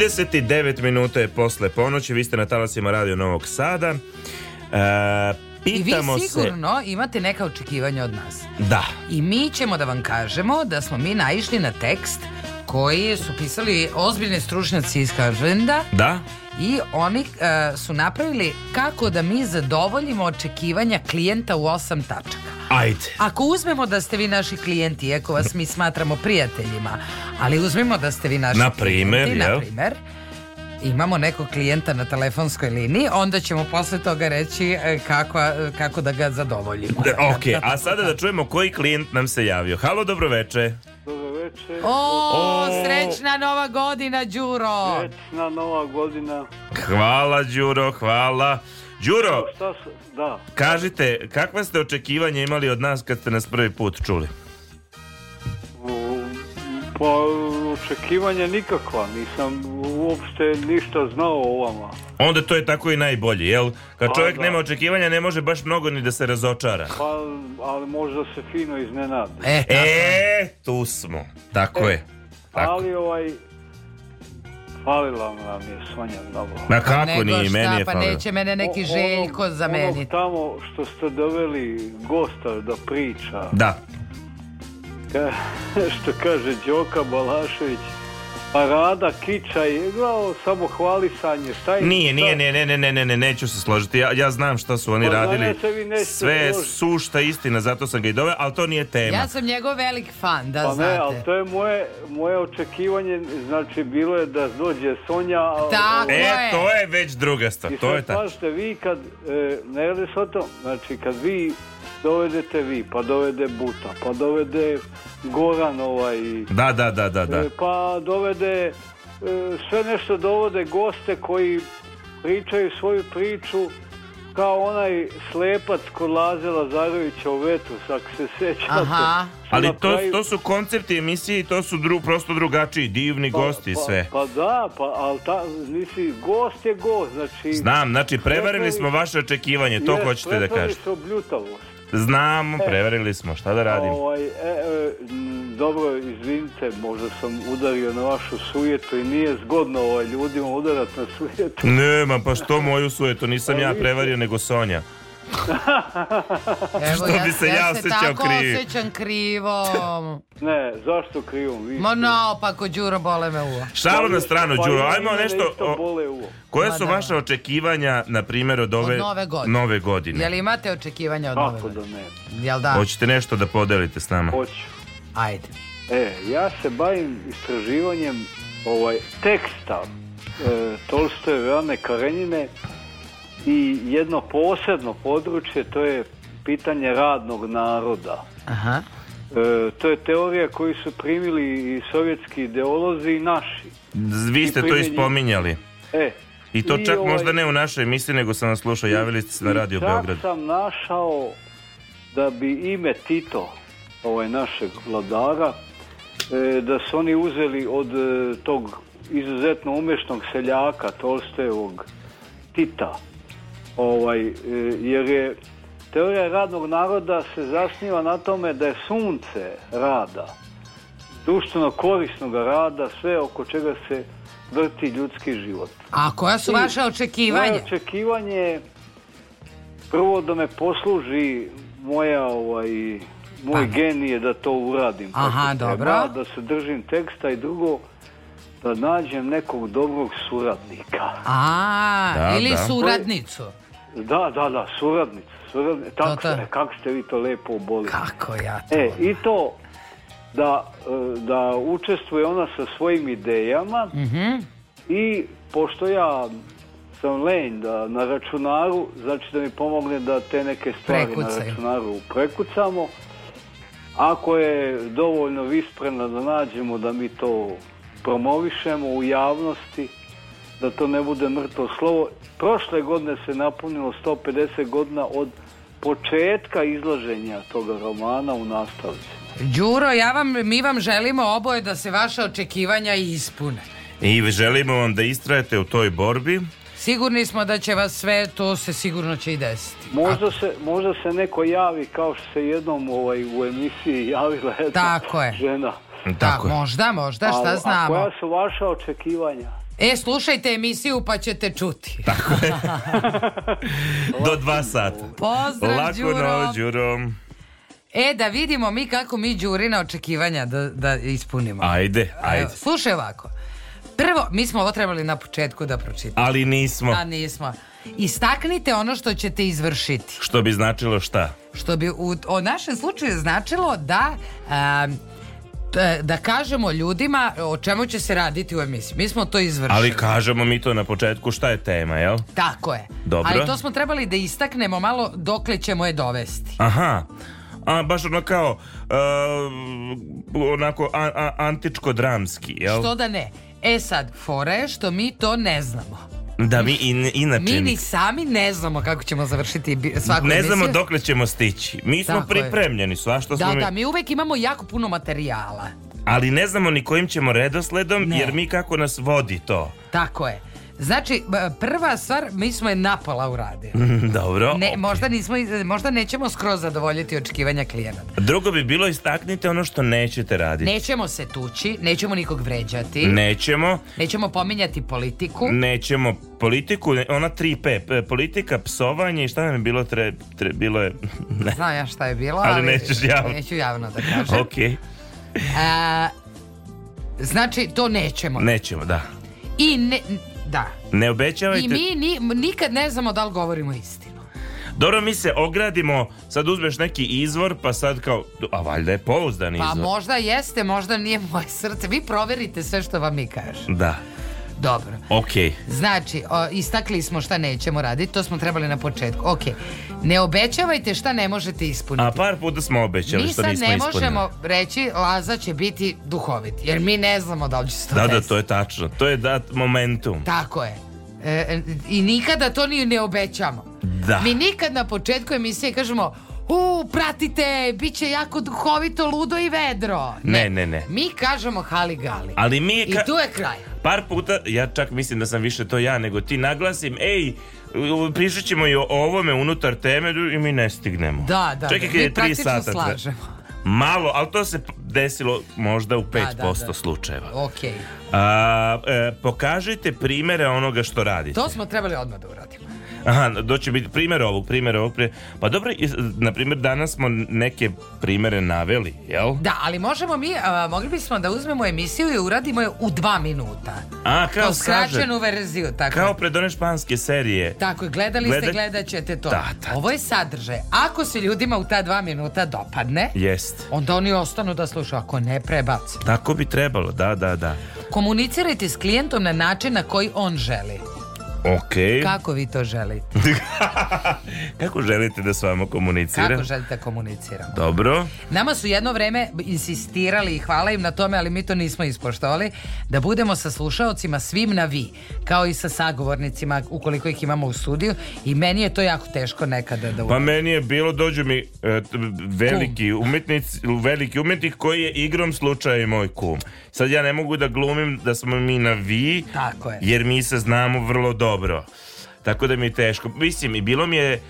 39 minuta je posle ponoći, vi ste na talasima Radio Novog Sada. E, pitamo I vi sigurno se... imate neka očekivanja od nas. Da. I mi ćemo da vam kažemo da smo mi naišli na tekst koji su pisali ozbiljni stručnjaci iz Harvarda. Da i oni uh, su napravili kako da mi zadovoljimo očekivanja klijenta u osam tačaka. Ajde. Ako uzmemo da ste vi naši klijenti, iako vas mi smatramo prijateljima, ali uzmemo da ste vi naši na primer, klijenti, na primer, imamo nekog klijenta na telefonskoj liniji, onda ćemo posle toga reći e, kako, kako da ga zadovoljimo. Da, ok, a sada da čujemo koji klijent nam se javio. Halo, dobroveče. Dobroveče veče. O, srećna nova godina, Đuro. Srećna nova godina. Hvala, Đuro, hvala. Đuro, šta, da. kažite, kakva ste očekivanja imali od nas kad ste nas prvi put čuli? Pa očekivanja nikakva, nisam uopšte ništa znao o vama. Onda to je tako i najbolje, jel? Kad pa, čovjek da. nema očekivanja, ne može baš mnogo ni da se razočara. Pa, ali možda se fino iznenadi. E, e tu smo, tako e, je. Tako. Ali ovaj, falila nam je Sonja mnogo. Na kako Nego nije, meni je da, pa falila. Pa neće mene neki o, željko zameniti. Onog tamo što ste doveli gosta da priča. Da ka, što kaže Đoka Balašević, parada, kiča i no, samo hvalisanje. Šta je nije, nije, ne, ne, ne, ne, ne, ne, neću se složiti. Ja, ja znam šta su oni pa, radili. Da vi Sve je sušta istina, zato sam ga i doveo, ali to nije tema. Ja sam njegov velik fan, da pa znate. ne, ali to je moje, moje očekivanje, znači bilo je da dođe Sonja. Tako e, je. to je već druga stvar, to je tako. vi kad, e, ne radi o to, znači kad vi dovedete vi, pa dovede Buta, pa dovede Goran ovaj... Da, da, da, da, da. E, pa dovede, e, sve nešto dovode goste koji pričaju svoju priču kao onaj slepac kod Laze Lazarovića u vetru, ako se sećate. Aha. Ali to, to su koncepti emisije i to su dru, prosto drugačiji, divni pa, gosti pa, sve. Pa da, pa, ali ta, misli, gost je gost, znači... Znam, znači prevarili smo vaše očekivanje, to hoćete da kažete. Prevarili su obljutavost. Znamo, e. prevarili smo, šta da radim? Ovaj, e, e, dobro, izvinite, možda sam udario na vašu sujetu i nije zgodno ovaj, ljudima udarati na sujetu. Nema, pa što moju sujetu, nisam pa ja prevario nego Sonja. Evo, Što bi se ja, ja krivo? se tako kriv. osjećam krivom. ne, zašto krivom? Vi Ma no, pa ko Đuro bole me uvo. Šalo na stranu, pa Đuro. Ajmo nešto... Bole uvo. Koja su da. vaša očekivanja, na primjer, od ove... Od nove godine. Nove godine. Jel imate očekivanja od nove godine? Ako da ne? Jel da? Hoćete nešto da podelite s nama? Hoću. Ajde. E, ja se bavim istraživanjem ovaj teksta e, Tolstojeve Ane Karenjine i jedno posebno područje, to je pitanje radnog naroda. Aha. E, to je teorija koju su primili i sovjetski ideolozi i naši. Vi ste I primjenji... to ispominjali. E, I to i čak ovaj... možda ne u našoj emisiji, nego sam vas slušao, javili ste se na radio Beograd. sam našao da bi ime Tito, ovaj našeg vladara, e, da su oni uzeli od e, tog izuzetno umešnog seljaka Tolstevog Tita ovaj, e, jer je teorija radnog naroda se zasniva na tome da je sunce rada, društveno korisnog rada, sve oko čega se vrti ljudski život. A koja su I vaša očekivanja? Moje očekivanje prvo da me posluži moja ovaj, moj pa. genije da to uradim. Aha, dobro. Da se držim teksta i drugo, da nađem nekog dobrog suradnika. A, da, ili da. suradnicu. Da, da, da, suradnica, suradnica, da, tako to, da. Ste, kako ste vi to lepo obolili. Kako ja to? E, i to da, e, da učestvuje ona sa svojim idejama mm -hmm. i pošto ja sam lenj da na računaru, znači da mi pomogne da te neke stvari Prekucaj. na računaru prekucamo. Ako je dovoljno visprena da nađemo da mi to promovišemo u javnosti, da to ne bude mrtvo slovo. Prošle godine se napunilo 150 godina od početka izlaženja toga romana u nastavcima. Đuro, ja vam, mi vam želimo oboje da se vaše očekivanja ispune. I želimo vam da istrajete u toj borbi. Sigurni smo da će vas sve, to se sigurno će i desiti. Možda, se, možda se neko javi kao što se jednom ovaj, u emisiji javila jedna Tako je. žena. Tako da, je. Možda, možda, šta A, znamo. A koja su vaša očekivanja? E, slušajte emisiju pa ćete čuti. Tako je. Do dva sata. Pozdrav, Lako Đuro. Đuro. E, da vidimo mi kako mi Đurina očekivanja da, da ispunimo. Ajde, ajde. E, slušaj ovako. Prvo, mi smo ovo trebali na početku da pročitamo. Ali nismo. A nismo. Istaknite ono što ćete izvršiti. Što bi značilo šta? Što bi u o našem slučaju značilo da... A, E, da kažemo ljudima o čemu će se raditi u emisiji. Mi smo to izvršili. Ali kažemo mi to na početku šta je tema, jel? Tako je. Dobro. Ali to smo trebali da istaknemo malo dokle ćemo je dovesti. Aha. A, baš ono kao uh, onako a, a, antičko-dramski, jel? Što da ne. E sad, fore što mi to ne znamo. Da, mi in, inače... Mi ni sami ne znamo kako ćemo završiti svaku emisiju. Ne znamo emisiju. dokle ćemo stići. Mi smo Tako pripremljeni, svašta smo... Da, mi... da, mi uvek imamo jako puno materijala. Ali ne znamo ni kojim ćemo redosledom, ne. jer mi kako nas vodi to. Tako je. Znači, prva stvar, mi smo je napala uradili. Mhm, dobro. Ne, okay. možda, nismo, možda nećemo skroz zadovoljiti očekivanja klijenata. Drugo bi bilo istaknite ono što nećete raditi. Nećemo se tući, nećemo nikog vređati. Nećemo. Nećemo pominjati politiku. Nećemo politiku, ona 3P, politika, psovanje i šta nam je bilo tre, tre bilo je... Ne. Znam ja šta je bilo, ali, ali nećeš javno. Neću javno da kažem. ok. A, znači, to nećemo. Nećemo, da. I ne, Da. Ne obećavajte. I mi ni, nikad ne znamo da li govorimo istinu. Dobro, mi se ogradimo, sad uzmeš neki izvor, pa sad kao, a valjda je pouzdan pa izvor. Pa možda jeste, možda nije moje srce. Vi proverite sve što vam mi kažem. Da. Dobro. Ok. Znači, o, istakli smo šta nećemo raditi, to smo trebali na početku. Ok. Ne obećavajte šta ne možete ispuniti. A par puta smo obećali Mi šta nismo ispunili. Mi sad ne možemo reći Laza će biti duhovit, jer mi ne znamo da li će se to Da, da, to je tačno. To je dat momentum. Tako je. E, e, I nikada to ni ne obećamo. Da. Mi nikad na početku emisije kažemo u, pratite, bit će jako duhovito, ludo i vedro. Ne, ne, ne. ne. Mi kažemo hali gali. Ali mi je ka... I tu je kraj par puta, ja čak mislim da sam više to ja nego ti naglasim, ej, pričat ćemo i o ovome unutar teme i mi ne stignemo. Da, da, da. Čekaj, da. Mi je tri sata. Da. slažemo. Malo, ali to se desilo možda u 5% da, da, da, da. slučajeva. Okay. A, e, pokažite primere onoga što radite. To smo trebali odmah da uradimo. Aha, doće biti primjer ovog, primjer ovog. Primjer. Pa dobro, na primjer danas smo neke primere naveli, jel? Da, ali možemo mi, a, mogli bismo da uzmemo emisiju i uradimo je u dva minuta. A, kao, kao skraćenu verziju, tako. Kao pred one španske serije. Tako, gledali Gleda... ste, gledat ćete to. da, da. Ovo je da. sadržaj. Ako se ljudima u ta dva minuta dopadne, Jest. onda oni ostanu da slušaju, ako ne prebaci. Tako bi trebalo, da, da, da. Komunicirajte s klijentom na način na koji on želi. Okay. Kako vi to želite? Kako želite da s vama komuniciram? Kako želite da komuniciramo? Dobro. Nama su jedno vreme insistirali i hvala im na tome, ali mi to nismo ispoštovali, da budemo sa slušaocima svim na vi, kao i sa sagovornicima ukoliko ih imamo u studiju i meni je to jako teško nekada da Pa meni je bilo, dođu mi e, veliki umetnici, veliki umetnik koji je igrom slučaj moj kum. Sad ja ne mogu da glumim da smo mi na vi, Tako je. jer mi se znamo vrlo dobro dobro. Tako da mi je teško. Mislim, i bilo mi je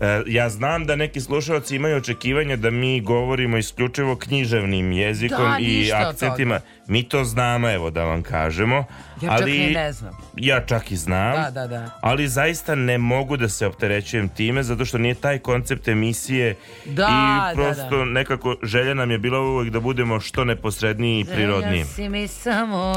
E, ja znam da neki slušalci imaju očekivanje da mi govorimo isključivo književnim jezikom da, i akcentima. Mi to znamo, evo da vam kažemo. Ja čak i ne znam. Ja čak i znam. Da, da, da. Ali zaista ne mogu da se opterećujem time, zato što nije taj koncept emisije da, i prosto da, da. nekako želja nam je bila uvek da budemo što neposredniji i prirodniji. Želja si mi samo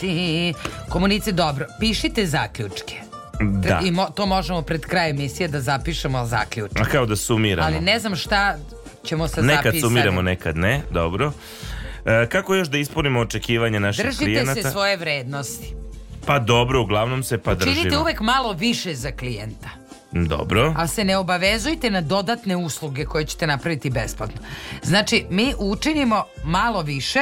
ti. Komunice, dobro, pišite zaključke. Da. I mo to možemo pred kraj emisije da zapišemo, ali zaključimo. A kao da sumiramo. Ali ne znam šta ćemo sa zapisati. Nekad sumiramo, nekad ne, dobro. E, kako još da ispunimo očekivanja naših Držite klijenata? Držite se svoje vrednosti. Pa dobro, uglavnom se pa držimo. Činite uvek malo više za klijenta. Dobro. A se ne obavezujte na dodatne usluge koje ćete napraviti besplatno. Znači, mi učinimo malo više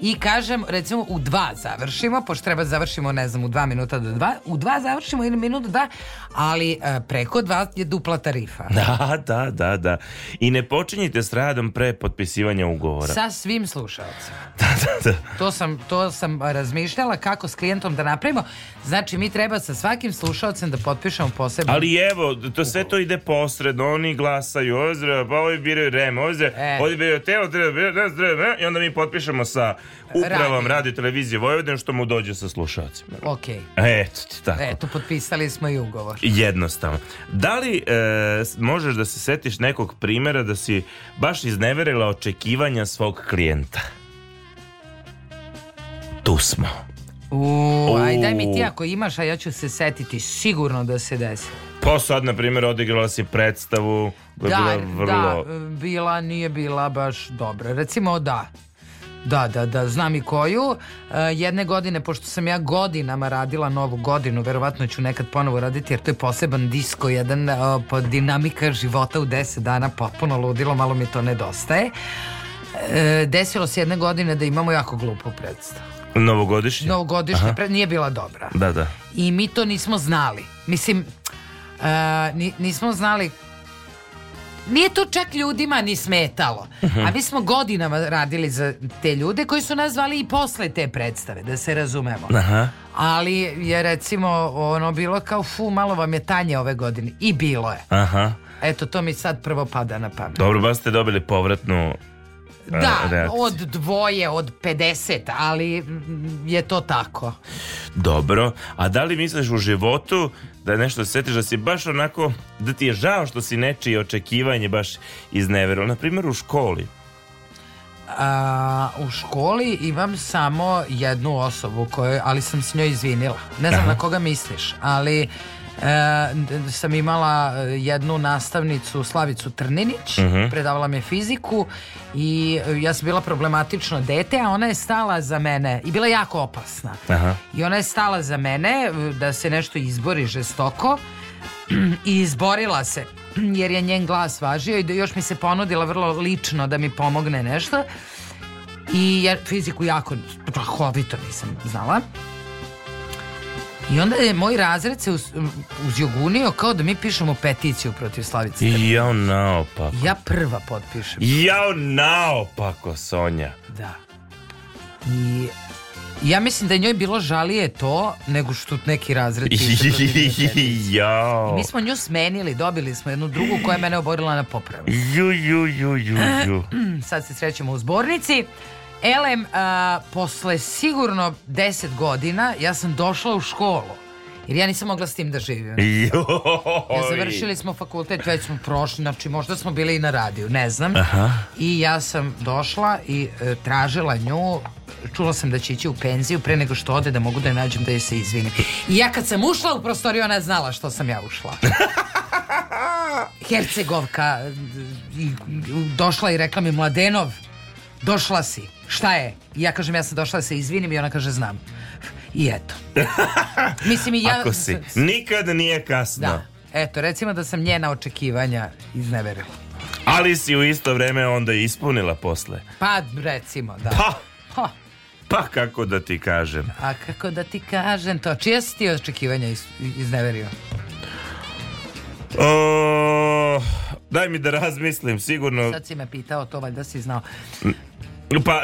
i kažem, recimo, u dva završimo, pošto treba da završimo, ne znam, u dva minuta do dva, u dva završimo ili minut do dva, ali e, preko dva je dupla tarifa. Da, da, da, da. I ne počinjite s radom pre potpisivanja ugovora. Sa svim slušalcima. Da, da, da. To sam, to sam razmišljala kako s klijentom da napravimo. Znači, mi treba sa svakim slušalcem da potpišemo posebno. Ali evo, to sve to ide posredno. Oni glasaju ozdrav, pa ovi biraju rem, ozdrav, e. ovi biraju teo, treba, i onda mi potpišemo sa upravom radio televizije Vojvodine što mu dođe sa slušalcima. Ok. Eto ti tako. Eto, potpisali smo i ugovor. Jednostavno. Da li e, možeš da se setiš nekog primera da si baš izneverila očekivanja svog klijenta? Tu smo. Uuu, aj daj mi ti ako imaš, a ja ću se setiti sigurno da se desi. Pa sad, na primjer, odigrala si predstavu koja da, bila vrlo... Da, bila, nije bila baš dobra. Recimo, da. Da, da, da, znam i koju. E, jedne godine, pošto sam ja godinama radila novu godinu, verovatno ću nekad ponovo raditi, jer to je poseban disko, jedan o, e, po dinamika života u deset dana, potpuno ludilo, malo mi to nedostaje. E, desilo se jedne godine da imamo jako glupu predstavu. Novogodišnje? Novogodišnje, pre, nije bila dobra. Da, da. I mi to nismo znali. Mislim, e, nismo znali Nije to čak ljudima ni smetalo. Mhm. A mi smo godinama radili za te ljude koji su nas zvali i posle te predstave, da se razumemo. Aha. Ali je recimo ono bilo kao fu, malo vam je tanje ove godine. I bilo je. Aha. Eto, to mi sad prvo pada na pamet. Dobro, baš ste dobili povratnu Da, reakcije. Da, da. od dvoje, od 50, ali mm, je to tako. Dobro, a da li misliš u životu da je nešto setiš da si baš onako, da ti je žao što si nečije očekivanje baš izneverilo? Na primjer u školi. A, u školi imam samo jednu osobu koju, ali sam s njoj izvinila. Ne znam Aha. na koga misliš, ali e, sam imala e, jednu nastavnicu Slavicu Trninić, uh mhm. -huh. predavala mi fiziku i e, ja sam bila problematično dete, a ona je stala za mene i bila jako opasna. Aha. I ona je stala za mene e, da se nešto izbori žestoko i izborila se jer je njen glas važio i da još mi se ponudila vrlo lično da mi pomogne nešto i ja fiziku jako strahovito nisam znala I onda je moj razred se uz, uzjogunio kao da mi pišemo peticiju protiv Slavice Crnić. Jao naopako. Ja prva potpišem. Ja naopako, Sonja. Da. I ja mislim da je njoj bilo žalije to nego što neki razred piše mi smo nju smenili, dobili smo jednu drugu koja je mene oborila na popravu. Ju, ju, ju, ju, ju. Sad se srećemo u zbornici. Elem, uh, posle sigurno 10 godina ja sam došla u školu. Jer ja nisam mogla s tim da živim. Ja završili smo fakultet, već smo prošli, znači možda smo bili i na radiju, ne znam. Aha. I ja sam došla i e, tražila nju, čula sam da će ići u penziju pre nego što ode da mogu da je nađem da je se izvinim. I ja kad sam ušla u prostoriju, ona je znala što sam ja ušla. Hercegovka i, došla i rekla mi Mladenov, došla si šta je? I ja kažem, ja sam došla da se izvinim i ona kaže, znam. I eto. Mislim i ja... Ako si, nikad nije kasno. Da. Eto, recimo da sam njena očekivanja izneverila. Ali si u isto vreme onda ispunila posle. Pa, recimo, da. Pa! Pa! Pa kako da ti kažem. A kako da ti kažem to? Čije si ti očekivanja iz, izneverio? O, daj mi da razmislim, sigurno... Sad si me pitao, to valjda si znao. Pa,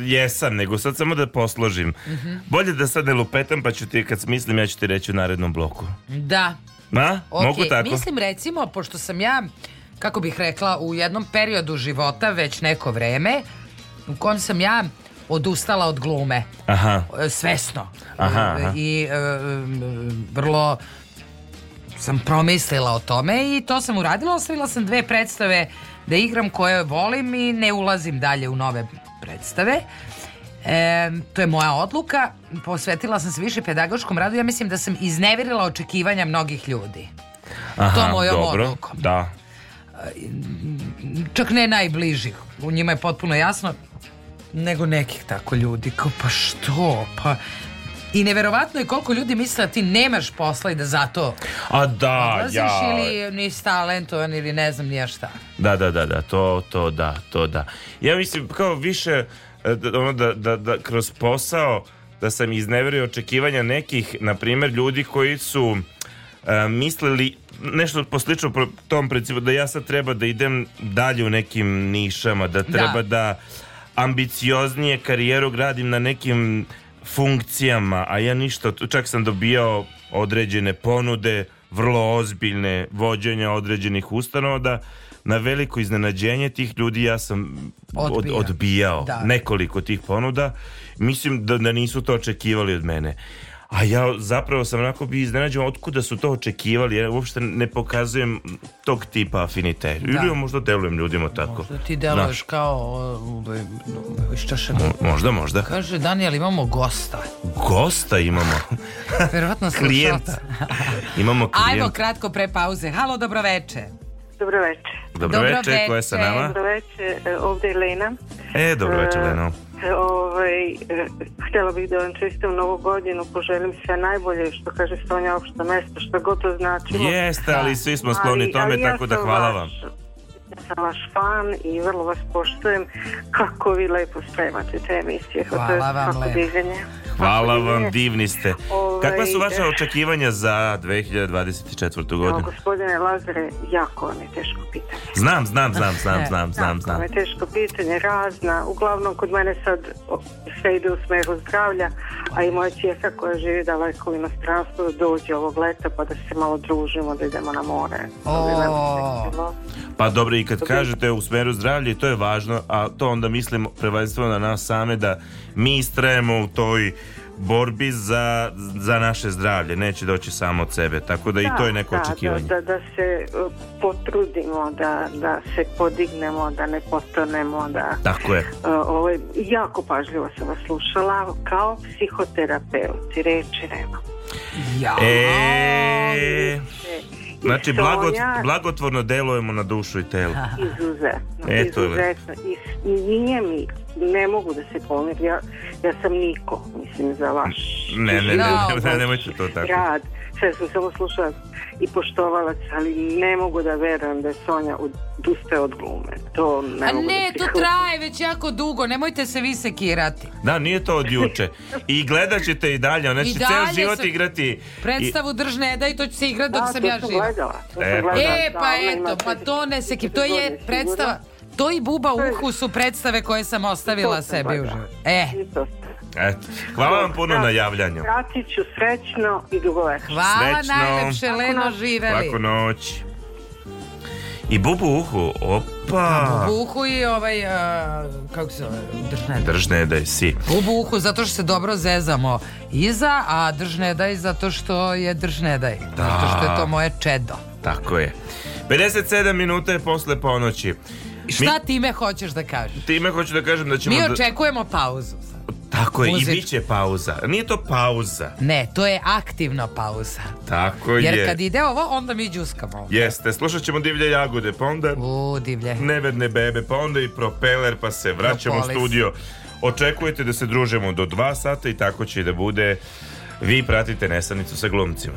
jesam, nego sad samo da posložim. Mm -hmm. Bolje da sad ne lupetam, pa ću ti, kad smislim, ja ću ti reći u narednom bloku. Da. Ma, okay. mogu tako? Mislim, recimo, pošto sam ja, kako bih rekla, u jednom periodu života već neko vreme, u kom sam ja odustala od glume. Aha. E, svesno. Aha, e, aha. I e, vrlo sam promislila o tome i to sam uradila. Ostavila sam dve predstave da igram koje volim i ne ulazim dalje u nove predstave. E, to je moja odluka. Posvetila sam se više pedagoškom radu. Ja mislim da sam izneverila očekivanja mnogih ljudi. Aha, to mojom dobro, odlukom. Da. E, čak ne najbližih. U njima je potpuno jasno nego nekih tako ljudi kao pa što pa I neverovatno je koliko ljudi misle da ti nemaš posla i da zato A da, odlaziš ja. ili nisi talentovan ili ne znam nija šta. Da, da, da, da, to, to, da, to, da. Ja mislim, kao više, da, ono, da, da, da kroz posao da sam izneverio očekivanja nekih, na primer, ljudi koji su a, e, mislili nešto poslično po tom principu da ja sad treba da idem dalje u nekim nišama, da, da. treba da, da ambicioznije karijeru gradim na nekim funkcijama, a ja ništa, čak sam dobijao određene ponude, vrlo ozbiljne vođenja određenih ustanova da na veliko iznenađenje tih ljudi ja sam od, odbijao da. nekoliko tih ponuda. Mislim da, da nisu to očekivali od mene. A ja zapravo sam onako bi iznenađen otkuda su to očekivali. Ja uopšte ne pokazujem tog tipa afinite. Da. Ili možda delujem ljudima tako. Možda ti deluješ Znaš. kao iščašen. Ovaj, možda, možda. Kaže, Daniel, imamo gosta. Gosta imamo. Verovatno klijenta. imamo klijenta. Ajmo kratko pre pauze. Halo, dobroveče. Dobroveče. Dobroveče, ko je sa nama? Dobroveče, eh, ovde je Lena. E, dobroveče, eh, Lena ovaj, htjela bih da vam čestim novu godinu, poželim sve najbolje, što kaže Sonja opšta mesto, što god to značilo. Jeste, ali svi smo skloni tome, ja tako da hvala vaš, vam. Ja sam vaš fan i vrlo vas poštujem kako vi lepo spremate te emisije. Hvala vam lepo. Hvala vam, divni ste. Ovaj, Kakva su ovaj, vaša da. očekivanja za 2024. godinu? No, gospodine Lazare, jako vam je teško pitanje. Znam, znam, znam, znam, znam, znam. Jako vam je teško pitanje, razna. Uglavnom, kod mene sad sve ide u smeru zdravlja, a i moja čijeka koja živi daleko u inostranstvu da dođe ovog leta pa da se malo družimo, da idemo na more. Oh. Pa dobro, i kad Dobre. kažete u smeru zdravlja to je važno, a to onda mislim prvenstveno na nas same da mi istrajemo u toj borbi za, za naše zdravlje, neće doći samo od sebe, tako da, da i to je da, neko da, očekivanje. Da, da, da se uh, potrudimo, da, da se podignemo, da ne postanemo, Da, tako je. Uh, ovo, jako pažljivo sam vas slušala, kao psihoterapeut, reči nema. Ja. E... Znači, blagot, blagotvorno delujemo na dušu i telo. Izuzetno, Eto izuzetno. I, I nije mi, ne mogu da se pomirim, ja, ja sam niko, mislim, za vaš... Ne, ne, ne, ne, ne, ne, to tako. Rad, sve sam samo slušala i poštovala ali ne mogu da verujem da je Sonja odustaje od glume. To ne A mogu da ne, da to traje već jako dugo, nemojte se vi sekirati. Da, nije to od juče. I gledat ćete i dalje, ona će I ceo život sam... igrati. Predstavu drž ne i to će se igrati dok da, sam ja živa. Gledala, to e, sam pa gledala. E, da, pa eto, pa to ne sekir, to je predstava... To i buba uhu su predstave koje sam ostavila sebi u životu. E. Eto. Hvala vam puno na javljanju. Vratiću srećno i dugo Hvala srećno. najlepše, Leno, živeli. Laku noć. I bubu uhu, opa. Bubu uhu i ovaj, uh, kako se zove, držne daj. Držne daj, si. Bubu uhu zato što se dobro zezamo iza, a držne daj zato što je držne daj. Da. Zato što je to moje čedo. Tako je. 57 minuta je posle ponoći. Šta Mi, time hoćeš da kažeš? Time hoću da kažem da ćemo... Mi da- očekujemo pauzu. Tako je, Muzič... i bit će pauza. Nije to pauza. Ne, to je aktivna pauza. Tako Jer je. Jer kad ide ovo, onda mi džuskamo. Ovdje. Jeste, slušat ćemo divlje jagode, pa onda... U, divlje. Neverne bebe, pa onda i propeler, pa se vraćamo Propolis. u studio. Očekujete da se družimo do dva sata i tako će i da bude. Vi pratite Nesanicu sa glumcima.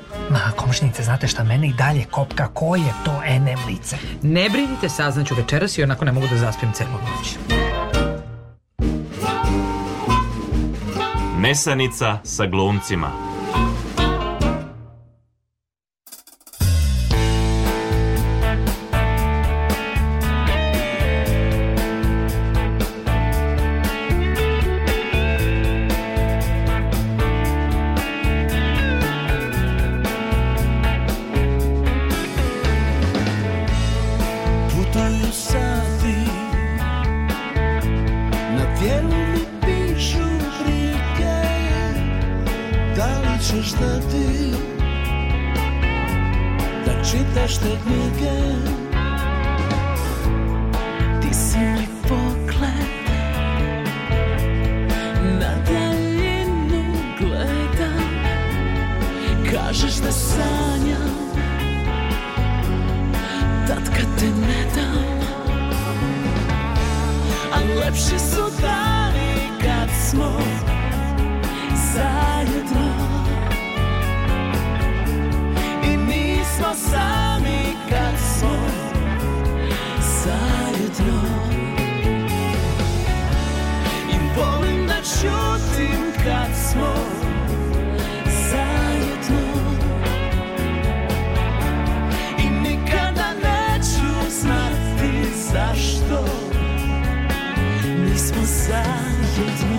Ma, komšnice, znate šta mene i dalje kopka, ko je to enem lice? Ne brinite, saznaću večeras i onako ne mogu da zaspijem celu noć. Nesanica sa glumcima. кажеш да саня Татката не там, А лепше се отдали кад смо Заедно И nismo sami kad smo Zajedno I volim da čutim kad smo to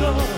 Oh.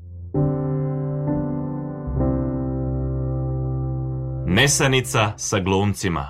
Mesanica sa glumcima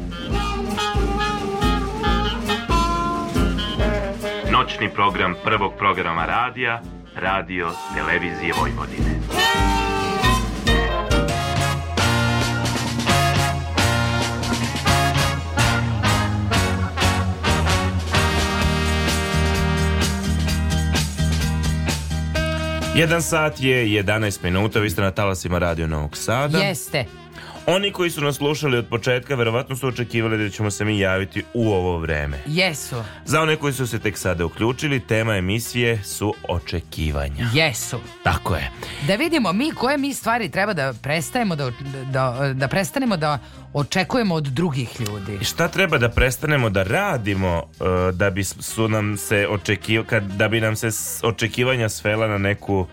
noćni program prvog programa radija, radio televizije Vojvodine. Jedan sat je 11 minuta, vi ste na talasima radio Novog Sada. Jeste. Oni koji su nas slušali od početka verovatno su očekivali da ćemo se mi javiti u ovo vreme. Jesu. Za one koji su se tek sada uključili, tema emisije su očekivanja. Jesu. Tako je. Da vidimo mi koje mi stvari treba da prestajemo da, da, da prestanemo da očekujemo od drugih ljudi. Šta treba da prestanemo da radimo uh, da bi su nam se očekiv... da bi nam se očekivanja svela na neku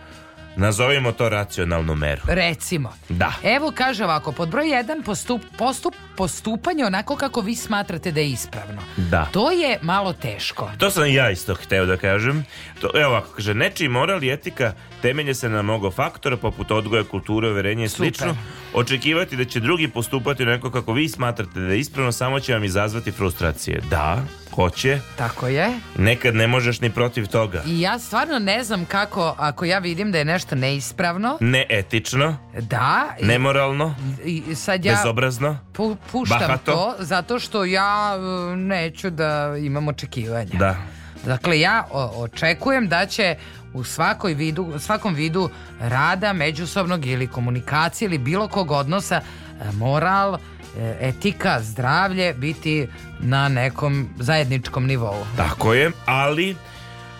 Nazovimo to racionalnu meru. Recimo. Da. Evo kaže ovako, pod broj 1 postup, postup, postupanje onako kako vi smatrate da je ispravno. Da. To je malo teško. To sam ja isto hteo da kažem. To, evo ovako, kaže, nečiji moral i etika temelje se na mnogo faktora, poput odgoja, kulture, uverenja i slično. Očekivati da će drugi postupati onako kako vi smatrate da je ispravno, samo će vam izazvati frustracije. Da hoće. Tako je. Nekad ne možeš ni protiv toga. I ja stvarno ne znam kako, ako ja vidim da je nešto neispravno. Neetično. Da. Nemoralno. I sad ja bezobrazno. Pu, puštam bahato. to zato što ja uh, neću da imam očekivanja. Da. Dakle, ja očekujem da će u svakoj vidu, svakom vidu rada međusobnog ili komunikacije ili bilo kog odnosa e, moral E, etika, zdravlje biti na nekom zajedničkom nivou. Tako je, ali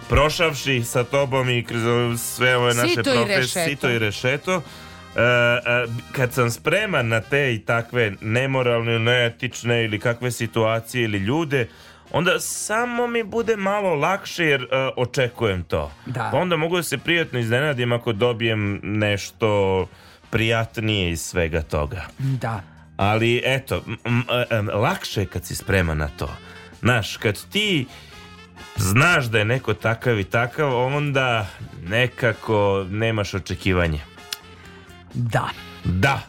prošavši sa tobom i kroz sve ove naše sito profesije, sito i rešeto, Uh, uh, kad sam spreman na te i takve nemoralne, neetične ili kakve situacije ili ljude, onda samo mi bude malo lakše jer uh, očekujem to. Da. Pa onda mogu da se prijatno iznenadim ako dobijem nešto prijatnije iz svega toga. Da ali eto, lakše je kad si spreman na to. Znaš, kad ti znaš da je neko takav i takav, onda nekako nemaš očekivanje. Da. Da.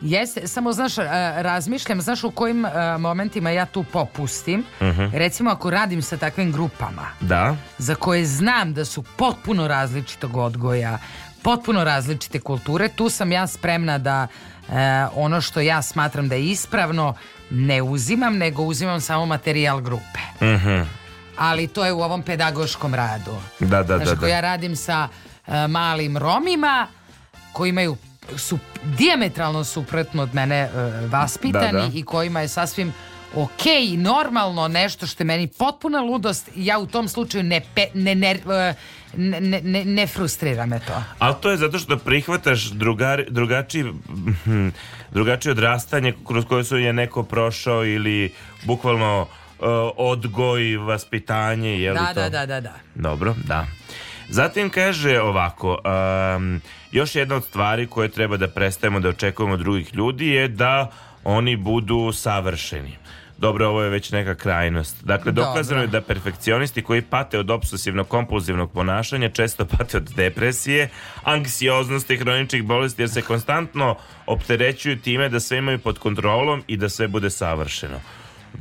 Jeste, samo znaš, e, razmišljam, znaš u kojim e, momentima ja tu popustim. Uh mhm. -huh. Recimo ako radim sa takvim grupama. Da. Za koje znam da su potpuno različitog odgoja, potpuno različite kulture. Tu sam ja spremna da e, ono što ja smatram da je ispravno ne uzimam, nego uzimam samo materijal grupe. Mm -hmm. Ali to je u ovom pedagoškom radu. Da, da, znači, da, da. Ja radim sa e, malim Romima koji imaju su diametralno suprotno od mene e, vaspitani da, da. i kojima je sasvim ok, normalno nešto što je meni potpuna ludost, ja u tom slučaju ne, pe, ne, ne, ne, ne, ne frustrira me to. Ali to je zato što prihvataš drugar, drugačiji, hm, drugačije odrastanje kroz koje su je neko prošao ili bukvalno uh, odgoj, vaspitanje. Je li da, to? da, da, da, da. Dobro, da. Zatim kaže ovako, um, još jedna od stvari koje treba da prestajemo da očekujemo od drugih ljudi je da oni budu savršeni. Dobro, ovo je već neka krajnost. Dakle, dokazano Dobro. je da perfekcionisti koji pate od obsesivno-kompulzivnog ponašanja često pate od depresije, anksioznosti, hroničnih bolesti, jer se konstantno opterećuju time da sve imaju pod kontrolom i da sve bude savršeno.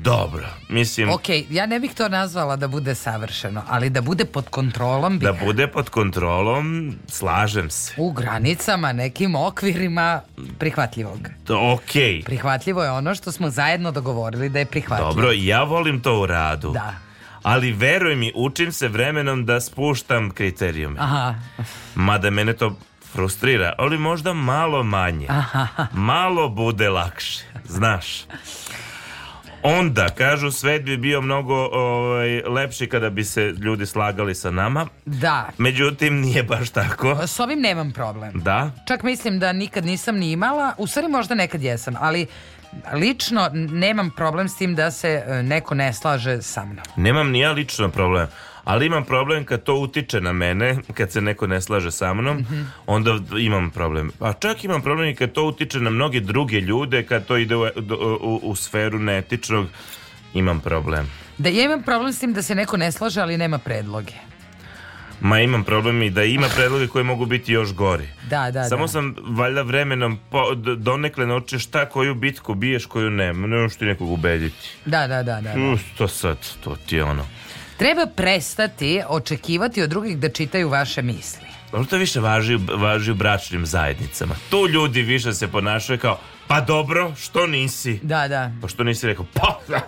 Dobro, mislim... Ok, ja ne bih to nazvala da bude savršeno, ali da bude pod kontrolom... Bi... Da bude pod kontrolom, slažem se. U granicama, nekim okvirima prihvatljivog. To, ok. Prihvatljivo je ono što smo zajedno dogovorili da je prihvatljivo. Dobro, ja volim to u radu. Da. Ali veruj mi, učim se vremenom da spuštam kriterijume. Aha. Mada mene to frustrira, ali možda malo manje. Aha. Malo bude lakše, znaš. Onda, kažu, svet bi bio mnogo ovaj, lepši kada bi se ljudi slagali sa nama. Da. Međutim, nije baš tako. S ovim nemam problem. Da. Čak mislim da nikad nisam ni imala. U stvari možda nekad jesam, ali lično nemam problem s tim da se e, neko ne slaže sa mnom. Nemam ni ja lično problem ali imam problem kad to utiče na mene, kad se neko ne slaže sa mnom, mm -hmm. onda imam problem. A čak imam problem i kad to utiče na mnoge druge ljude, kad to ide u, u, u sferu netičnog, imam problem. Da ja imam problem s tim da se neko ne slaže, ali nema predloge. Ma imam problem i da ima predloge koje mogu biti još gori. Da, da, da. Samo da. sam valjda vremenom po, donekle naučio šta koju bitku biješ koju nema. Ne možeš ti nekog ubediti. Da, da, da. da, da. Us, to sad, to ti je ono. Treba prestati očekivati od drugih da čitaju vaše misli. Ono to više važi, važi u bračnim zajednicama. Tu ljudi više se ponašaju kao, pa dobro, što nisi? Da, da. Pa što nisi rekao, pa, da.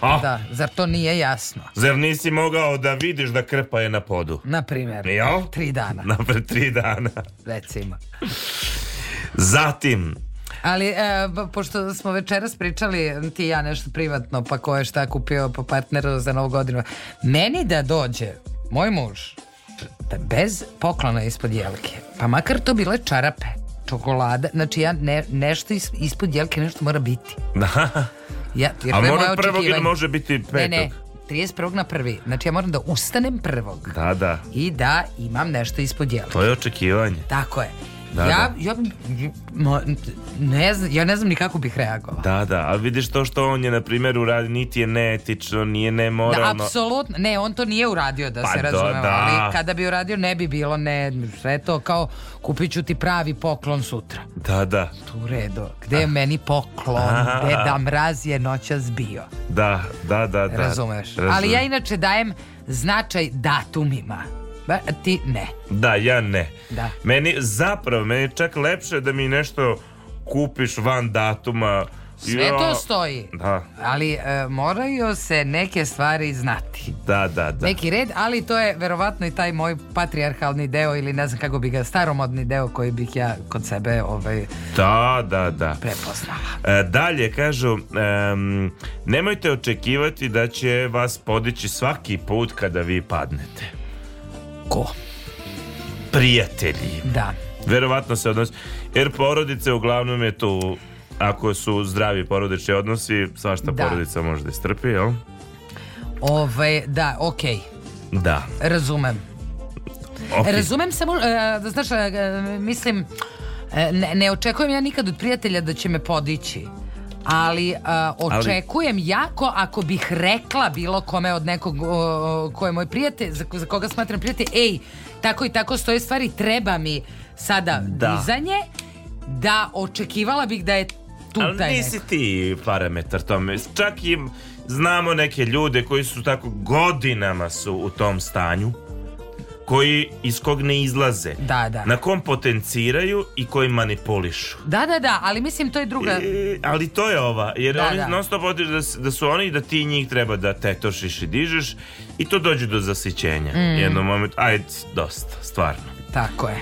Oh. Da, zar to nije jasno? Zar nisi mogao da vidiš da krpa je na podu? Na primjer. Tri dana. Napred tri dana. Recimo. Zatim, Ali, e, pošto smo večeras pričali ti i ja nešto privatno, pa ko je šta kupio po partneru za novu godinu. Meni da dođe, moj muž, da bez poklona ispod jelke, pa makar to bile čarape, čokolada, znači ja ne, nešto ispod jelke nešto mora biti. Da. Ja, jer A mora prvog ili može biti petog? Ne, ne, 31. na prvi. Znači ja moram da ustanem prvog. Da, da. I da imam nešto ispod jelke. To je očekivanje. Tako je. Da, ja, da. ja ne znam, ja ne znam ni kako bih reagovao. Da, da, ali vidiš to što on je na primjer uradi, niti je neetično, nije nemoralno. Da, apsolutno, ne, on to nije uradio da pa se razumemo, da. ali kada bi uradio ne bi bilo, ne, sve to kao kupit ću ti pravi poklon sutra. Da, da. Tu redo, gde je ah. meni poklon, Aha. deda mraz je noćas bio. Da, da, da. da. Razumeš, Razumem. ali ja inače dajem značaj datumima. Ba, ti ne. Da, ja ne. Da. Meni zapravo, meni je čak lepše da mi nešto kupiš van datuma. Sve jo. to stoji. Da. Ali e, moraju se neke stvari znati. Da, da, da. Neki red, ali to je verovatno i taj moj patrijarhalni deo ili ne znam kako bi ga staromodni deo koji bih ja kod sebe ovaj Da, da, da. prepoznala. E, dalje kažu um, nemojte očekivati da će vas podići svaki put kada vi padnete ko? Prijatelji. Da. Verovatno se odnosi. Jer porodice uglavnom je tu, ako su zdravi porodični odnosi, svašta da. porodica može da istrpi, jel? Ove, da, okej. Okay. Da. Razumem. Okay. Razumem samo, uh, znaš, uh, mislim, e, ne, ne očekujem ja nikad od prijatelja da će me podići ali uh, očekujem ali... jako ako bih rekla bilo kome od nekog uh, ko je moj prijatelj, za, za koga smatram prijatelj, ej, tako i tako stoje stvari, treba mi sada da. dizanje, da očekivala bih da je tu ali taj nisi neko. ti parametar tome, čak i znamo neke ljude koji su tako godinama su u tom stanju, koji iz kog ne izlaze. Da, da. Na kom potenciraju i koji manipulišu. Da, da, da, ali mislim to je druga. E, ali to je ova, jer da, oni da. non stop da, da su oni da ti njih treba da tetošiš i dižeš i to dođe do zasićenja. Mm. Jednom momentu, ajde, dosta, stvarno. Tako je.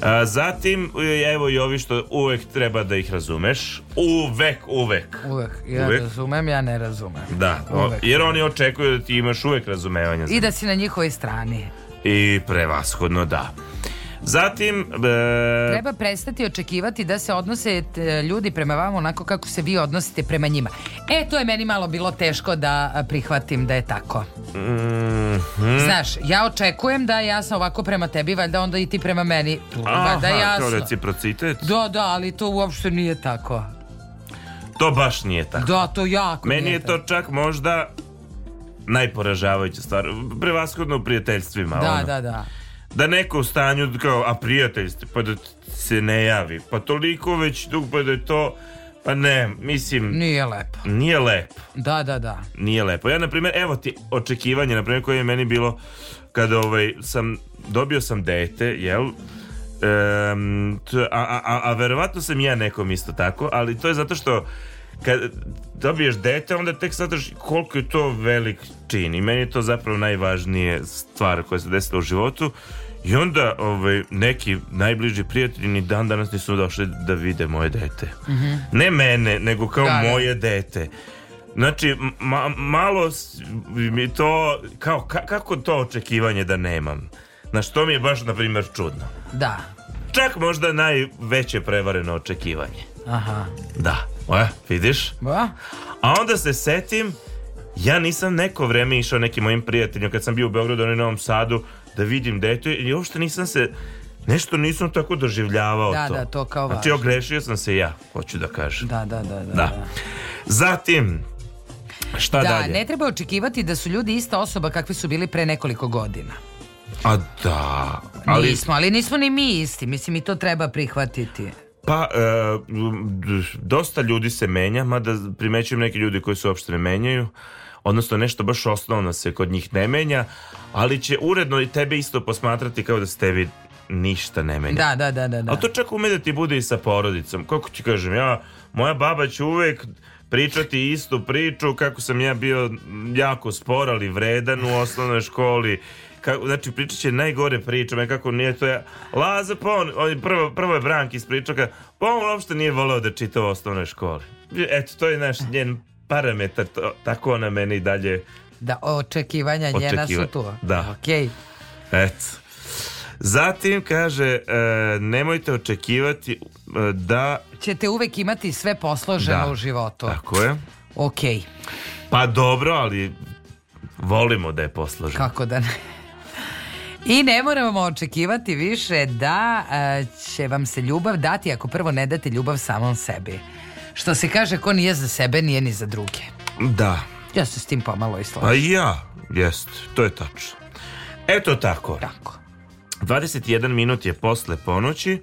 A, zatim, evo i ovi što uvek treba da ih razumeš. Uvek, uvek. Uvek. Ja uvek. razumem, ja ne razumem. Da, uvek. jer oni očekuju da ti imaš uvek razumevanja. I da si na njihovoj strani. I prevashodno da. Zatim e... treba prestati očekivati da se odnose e, ljudi prema vama onako kako se vi odnosite prema njima. E to je meni malo bilo teško da e, prihvatim da je tako. Mm -hmm. Znaš, ja očekujem da ja sam ovako prema tebi, valjda onda i ti prema meni. Valjda ja sam. to reciprocitet. Da, da, ali to uopšte nije tako. To baš nije tako. Da, to jako. Meni je tako. to čak možda najporažavajuća stvar. Prevaskodno u prijateljstvima. Da, ono. da, da. Da neko u stanju kao, a prijatelj ste, pa da se ne javi. Pa toliko već dug, pa da je to... Pa ne, mislim... Nije lepo. Nije lepo. Da, da, da. Nije lepo. Ja, na primjer, evo ti očekivanje, na primjer, koje je meni bilo kada ovaj, sam, dobio sam dete, jel? Um, a, a, a, a verovatno sam ja nekom isto tako, ali to je zato što kad dobiješ dete, onda tek sadaš koliko je to velik čin. I meni je to zapravo najvažnije stvar koja se desila u životu. I onda ovaj, neki najbliži prijatelji ni dan danas nisu došli da vide moje dete. Mm -hmm. Ne mene, nego kao da, da. moje dete. Znači, ma, malo mi to, kao, ka, kako to očekivanje da nemam? Na što mi je baš, na primjer, čudno. Da. Čak možda najveće prevareno očekivanje. Aha. Da. E, vidiš? Ba? A onda se setim, ja nisam neko vreme išao nekim mojim prijateljima kad sam bio u Beogradu, ono i Novom Sadu, da vidim dete i uopšte nisam se Nešto nisam tako doživljavao da, to. Da, da, to kao znači, važno. Znači, ogrešio sam se ja, hoću da kažem. Da, da, da. da, da. da. Zatim, šta da, dalje? Da, ne treba očekivati da su ljudi ista osoba kakvi su bili pre nekoliko godina. A da, ali... Nismo, ali nismo ni mi isti, mislim i to treba prihvatiti. Pa, e, dosta ljudi se menja, mada primećujem neke ljudi koji se uopšte ne menjaju, odnosno nešto baš osnovno se kod njih ne menja, ali će uredno i tebe isto posmatrati kao da se tebi ništa ne menja. Da, da, da, da. da. Ali to čak ume da ti bude i sa porodicom. Kako ti kažem, ja, moja baba će uvek pričati istu priču kako sam ja bio jako spor, ali vredan u osnovnoj školi kako, znači pričat će najgore priče, kako nije to ja. Laza, pa on, on prvo, prvo je Brank iz pričaka, pa on uopšte nije voleo da čita u osnovnoj školi. Eto, to je naš njen parametar, to, tako ona meni dalje. Da, očekivanja Očekiva, njena su tu. Da. Okay. Eto. Zatim kaže e, nemojte očekivati e, da ćete uvek imati sve posloženo da, u životu. Tako je. Ok. Pa dobro, ali volimo da je posloženo. Kako da ne? I ne moramo očekivati više da e, će vam se ljubav dati ako prvo ne date ljubav samom sebi. Što se kaže, ko nije za sebe, nije ni za druge. Da. Ja se s tim pomalo i slažem. A pa ja, jest, to je tačno. Eto tako. Tako. 21 minut je posle ponoći.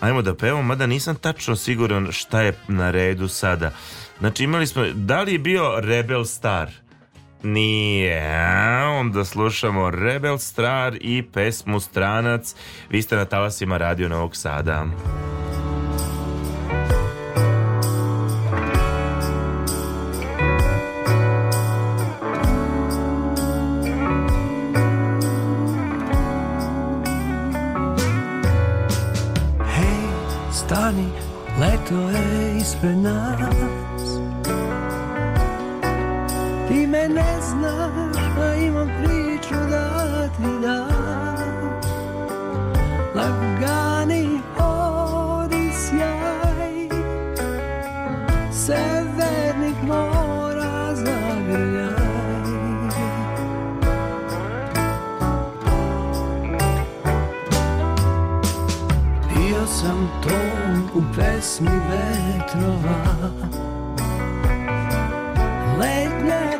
Ajmo da pevamo, mada nisam tačno siguran šta je na redu sada. Znači imali smo, da li je bio Rebel Star? Nije. Onda slušamo Rebel Star i pesmu Stranac. Vi ste na talasima Radio Novog Sada. Hej, stani, leto je ispred nas te ne zna, a imam priču da ti dam. Lagani hodi sjaj, severnik mora zagrljaj. Pio sam ton u pesmi vetrova, Late night.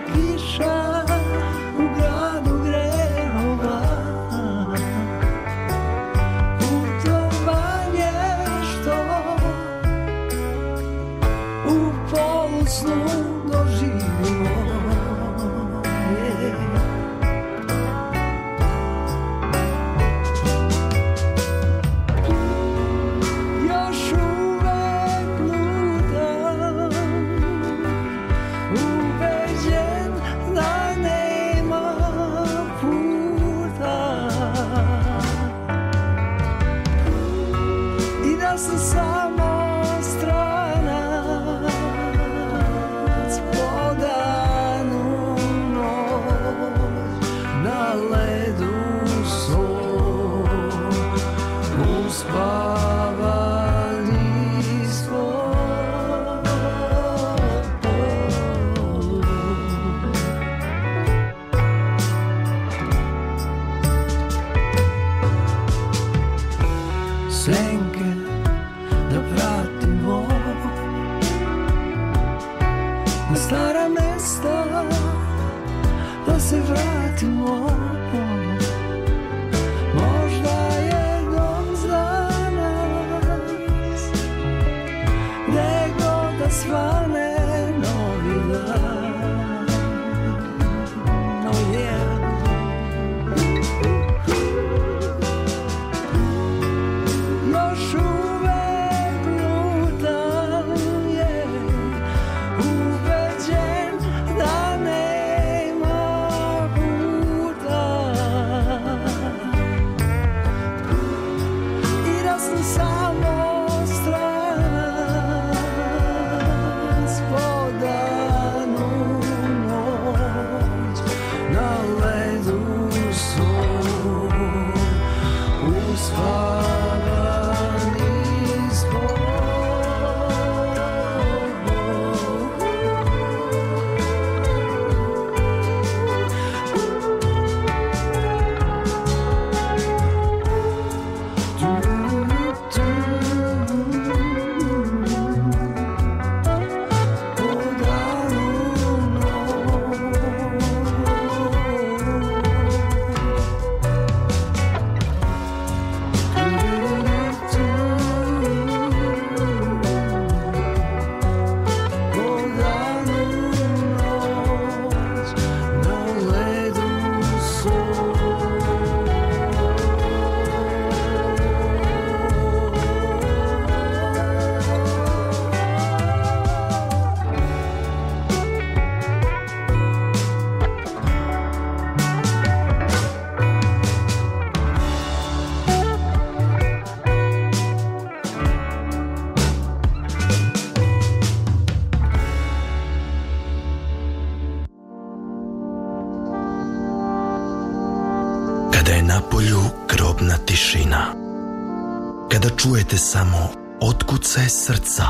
čujete samo otkucaj srca.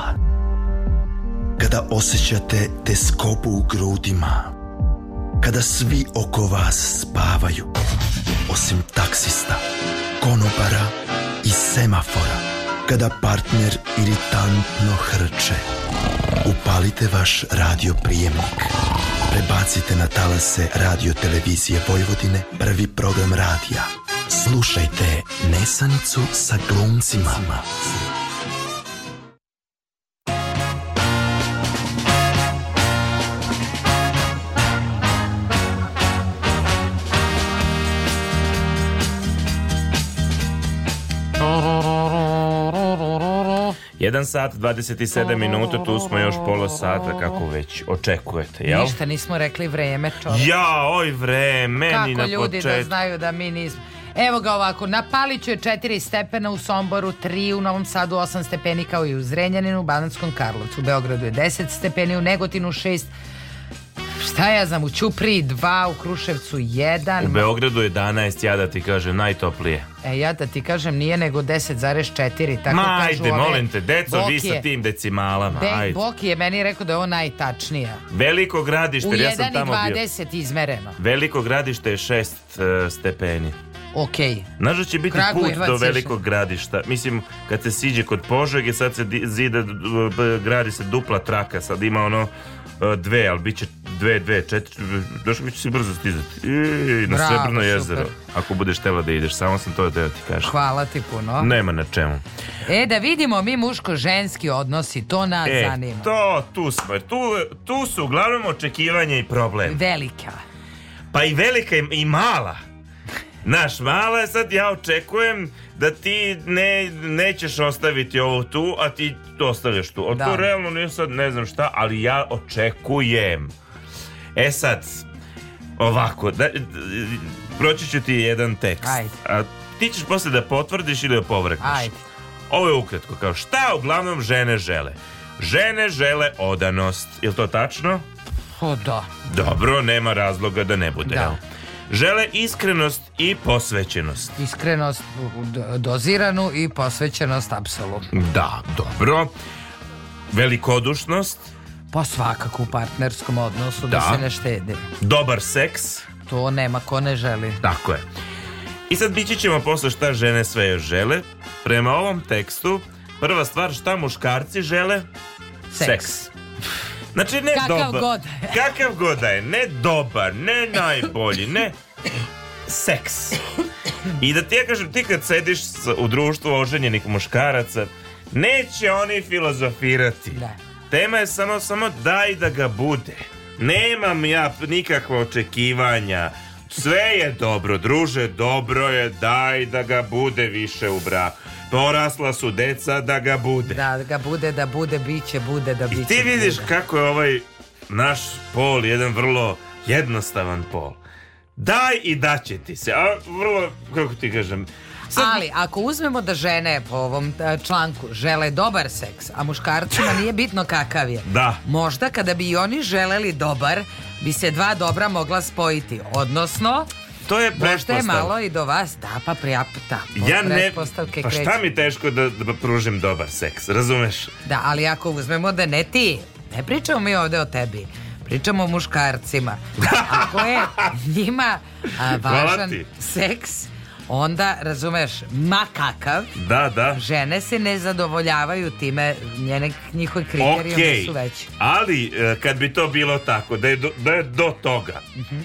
Kada osjećate teskobu u grudima, kada svi oko vas spavaju, osim taksista, konopara i semafora, kada partner iritantno hrče, upalite vaš radio prijemnik. Prebacite na talase radio televizije Vojvodine prvi program radija Slušajte Nesanicu sa glumcima. Jedan sat, 27 minuta, tu smo još pola sata, kako već očekujete, jel? Ništa nismo rekli vreme, čovječ. Ja, oj vreme, ni na početku. Kako ljudi da znaju da mi nismo... Evo ga ovako, na Paliću je 4 stepena, u Somboru 3, u Novom Sadu 8 stepeni kao i u Zrenjaninu, u Bananskom Karlovcu. U Beogradu je 10 stepeni, u Negotinu 6 Šta ja znam, u Ćupriji 2, u Kruševcu 1. U Beogradu 11, ja da ti kažem, najtoplije. E, ja da ti kažem, nije nego 10,4. Tako Ma, kažu ajde, ove, molim te, deco, Bokije, vi sa tim decimalama. De, ajde. Boki je meni rekao da je ovo najtačnija. Veliko gradište, ja sam tamo bio. U 1,20 izmereno. Veliko gradište je 6 uh, e, stepeni. Ok. Znaš da će biti Kragujevac, put do velikog gradišta. Mislim, kad se siđe kod Požeg i sad se zida, gradi se dupla traka, sad ima ono e, dve, ali bit će dve, dve, četiri, došlo bit će si brzo stizati. I, na Bravo, Srebrno jezero. Ako budeš tela da ideš, samo sam to da ti kažem. Hvala ti puno. Nema na čemu. E, da vidimo mi muško-ženski odnosi, to nas e, zanima. to, tu smo, tu, tu su uglavnom očekivanje i problem. Velika. Pa i velika i mala. Naš mala, sad ja očekujem da ti ne, nećeš ostaviti ovo tu, a ti to ostavljaš tu. A da. to realno nije sad ne znam šta, ali ja očekujem. E sad, ovako, da, proći ću ti jedan tekst. Ajde. A ti ćeš posle da potvrdiš ili da povrekneš. Ajde. Ovo je ukratko, kao šta uglavnom žene žele? Žene žele odanost. Je to tačno? O, da. Dobro, nema razloga da ne bude. Da žele iskrenost i posvećenost. Iskrenost doziranu i posvećenost apsolutno. Da, dobro. Velikodušnost. Pa svakako u partnerskom odnosu da, da se ne štede. Dobar seks. To nema ko ne želi. Tako je. I sad bići ćemo posle šta žene sve još žele. Prema ovom tekstu, prva stvar šta muškarci žele? Seks. seks. Znači ne kakav dobar. God. Kakav god da je, ne dobar, ne najbolji, ne seks. I da ti ja kažem, ti kad sediš u društvu oženjenih muškaraca, neće oni filozofirati. Da. Tema je samo, samo daj da ga bude. Nemam ja nikakva očekivanja. Sve je dobro, druže, dobro je, daj da ga bude više u braku. Dorasla su deca da ga bude. Da, da, ga bude, da bude, biće, bude, da biće. I ti vidiš bude. kako je ovaj naš pol, jedan vrlo jednostavan pol. Daj i daće ti se. A vrlo, kako ti kažem, Sad... Ali ako uzmemo da žene po ovom e, članku žele dobar seks, a muškarcima nije bitno kakav je. Da. Možda kada bi i oni želeli dobar, bi se dva dobra mogla spojiti, odnosno to je pretpostavka. Možda je malo i do vas, da, pa prijap, da, pa ja ne, pa šta mi teško da, da pružim dobar seks, razumeš? Da, ali ako uzmemo da ne ti, ne pričamo mi ovde o tebi, pričamo o muškarcima. Ako je njima a, važan seks, onda razumeš ma kakav da, da. žene se ne zadovoljavaju time njene njihovi kriterijumi okay. su veći ali e, kad bi to bilo tako da je do, da je do toga mm -hmm.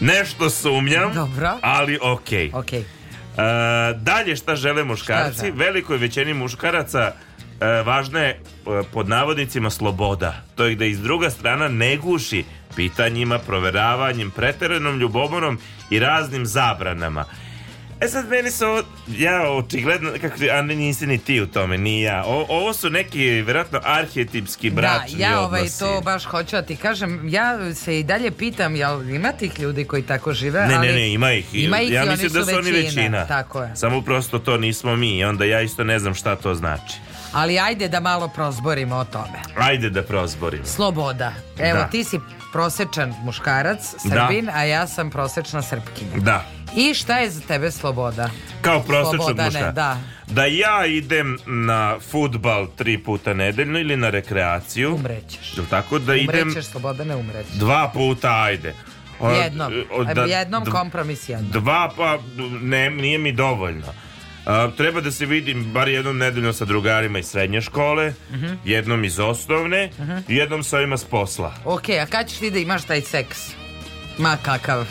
Nešto sumnjam, Dobro. ali okej. Okay. Okay. E, dalje šta žele muškarci? Šta Velikoj većini muškaraca e, važna je e, pod navodnicima sloboda. To je da iz druga strana ne guši pitanjima, proveravanjem, preteranom ljubomorom i raznim zabranama. E sad meni se ovo, ja očigledno, kako, a nisi ni ti u tome, ni ja. O, ovo su neki, vjerojatno, arhetipski da, bračni Da, ja ovaj, odnosi. to baš hoću da ti kažem. Ja se i dalje pitam, jel ima tih ljudi koji tako žive? Ne, ali, ne, ne, ima ih. Ima ih ja i mislim da su oni većina. Tako je. Samo prosto to nismo mi i onda ja isto ne znam šta to znači. Ali ajde da malo prozborimo o tome. Ajde da prozborimo. Sloboda. Evo, da. ti si prosečan muškarac, da. srbin, da. a ja sam prosečna srpkinja. Da. I šta je za tebe sloboda? Kao prosječnog muška. Da. da ja idem na futbal tri puta nedeljno ili na rekreaciju. Umrećeš. Tako da umrećeš, idem... sloboda ne umrećeš. Dva puta, ajde. Jednom. E, da, jednom kompromis jednom. Dva pa ne, nije mi dovoljno. A, e, treba da se vidim bar jednom nedeljno sa drugarima iz srednje škole, uh mhm. -huh. jednom iz osnovne i uh -huh. jednom sa ovima s posla. Ok, a kad ćeš ti da imaš taj seks? Ma kakav.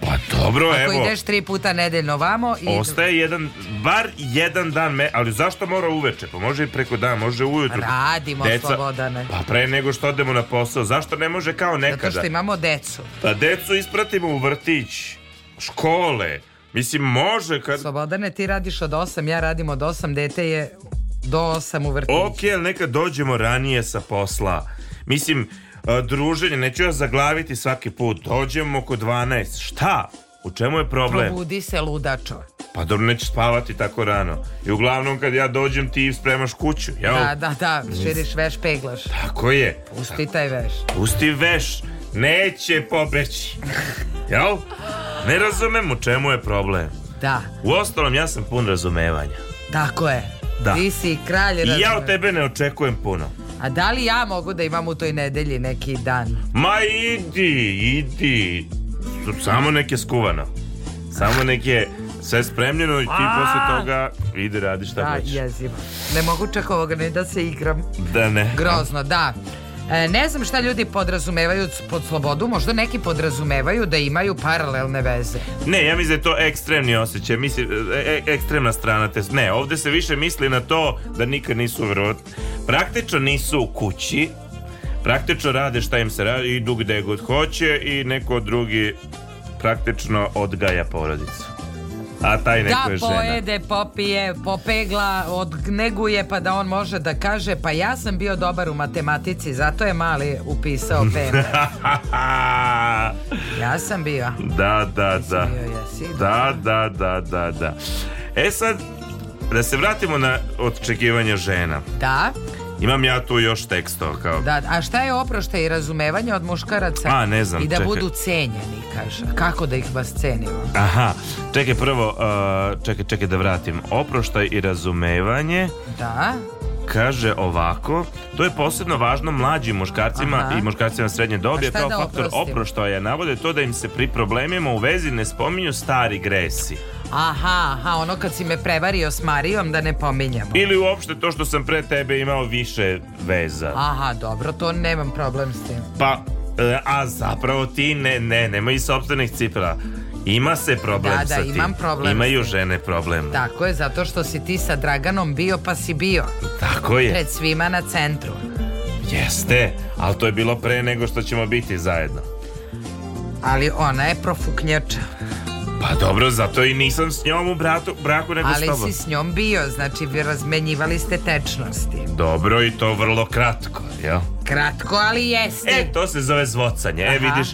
Pa dobro, Ako evo. Ako ideš tri puta nedeljno vamo i... Ostaje jedan, bar jedan dan, me, ali zašto mora uveče? Pa može i preko dana, može ujutru. Radimo Deca, slobodane. Pa pre nego što odemo na posao, zašto ne može kao nekada? Zato što imamo decu. Pa decu ispratimo u vrtić, škole, Mislim, može kad... Slobodane, ti radiš od 8, ja radim od 8, dete je do 8 u vrtiću. Ok, ali neka dođemo ranije sa posla. Mislim, druženje, neću ja zaglaviti svaki put, dođem oko 12, šta? U čemu je problem? Probudi se ludačo. Pa dobro, neće spavati tako rano. I uglavnom kad ja dođem ti spremaš kuću, jel? Da, da, da, širiš veš, peglaš. Tako je. Pusti taj veš. Pusti veš, neće pobeći. jel? Ne razumem u čemu je problem. Da. U ostalom, ja sam pun razumevanja. Tako je. Da. Ti si kralj razumevanja. Ja od tebe ne očekujem puno. A da li ja mogu da imam u toj nedelji neki dan? Ma idi, idi. Samo neke skuvano. Samo neke sve spremljeno i ti posle toga ide radi šta da, hoćeš. Da, jezivo. Ne mogu čak ovoga ne da se igram. Da ne. Grozno, da. E, ne znam šta ljudi podrazumevaju pod slobodu, možda neki podrazumevaju da imaju paralelne veze. Ne, ja mislim da je to ekstremni osjećaj, mislim, e, e, ekstremna strana te... Ne, ovde se više misli na to da nikad nisu vrlo... Praktično nisu u kući, praktično rade šta im se radi, idu gde god hoće i neko drugi praktično odgaja porodicu. A taj neko da je žena. pojede, popije, popegla, odgneguje pa da on može da kaže pa ja sam bio dobar u matematici, zato je mali upisao peme. ja sam bio. Da, da, da. Bio, jesi, da. Da, da, da, da, E sad, da se vratimo na očekivanja žena. Da. Imam ja tu još tekstova kao. Da, a šta je oproštaj i razumevanje od muškaraca? A, ne znam, I da čekaj. budu cenjeni, kaže. Kako da ih vas cenimo? Aha, čekaj prvo, uh, čekaj, čekaj da vratim. Oproštaj i razumevanje. Da kaže ovako, to je posebno važno mlađim muškarcima Aha. i muškarcima srednje dobi, a kao da faktor oprostim? oproštaja navode to da im se pri problemima u vezi ne spominju stari gresi. Aha, aha, ono kad si me prevario s Marijom da ne pominjamo. Ili uopšte to što sam pre tebe imao više veza. Aha, dobro, to nemam problem s tim. Pa, e, a zapravo ti ne, ne, nemoj iz sobstvenih cipra. Ima se problem da, da, sa imam problem. Imaju žene problem. Tako je, zato što si ti sa Draganom bio pa si bio. Tako je. Pred svima na centru. Jeste, ali to je bilo pre nego što ćemo biti zajedno. Ali ona je profuknjača. Pa dobro, zato i nisam s njom u bratu, braku nego Ali s tobom. Ali si s njom bio, znači vi razmenjivali ste tečnosti. Dobro i to vrlo kratko, jel? Kratko, ali jeste. E, to se zove zvocanje. E, Aha. E, vidiš,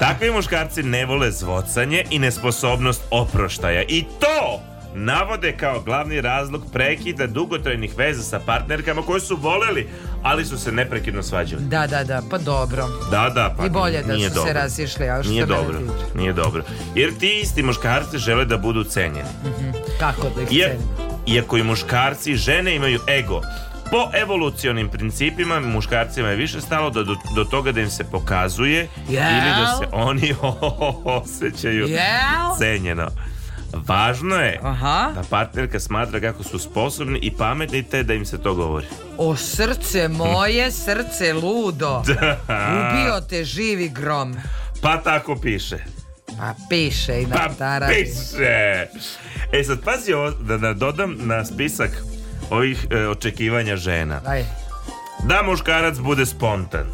Takvi muškarci ne vole zvocanje i nesposobnost oproštaja. I to navode kao glavni razlog prekida dugotrajnih veza sa partnerkama koje su voleli, ali su se neprekidno svađali. Da, da, da, pa dobro. Da, da, pa I bolje da nije su dobro. se razišli, a što nije dobro, tiče. Nije dobro. Jer ti isti muškarci žele da budu cenjeni. Mm -hmm. Kako da ih Jer, Iako i muškarci i žene imaju ego, Po evolucionim principima muškarcima je više stalo da do, do toga da im se pokazuje yeah. ili da se oni osjećaju yeah. cenjeno. Važno je Aha. da partnerka smatra kako su sposobni i pametni te da im se to govori. O srce moje, srce ludo. Da. Ubio te živi grom. Pa tako piše. Pa piše i na Pa piše. E sad pazi ovo, da, da dodam na spisak ovih e, očekivanja žena. Daj. Da muškarac bude spontan.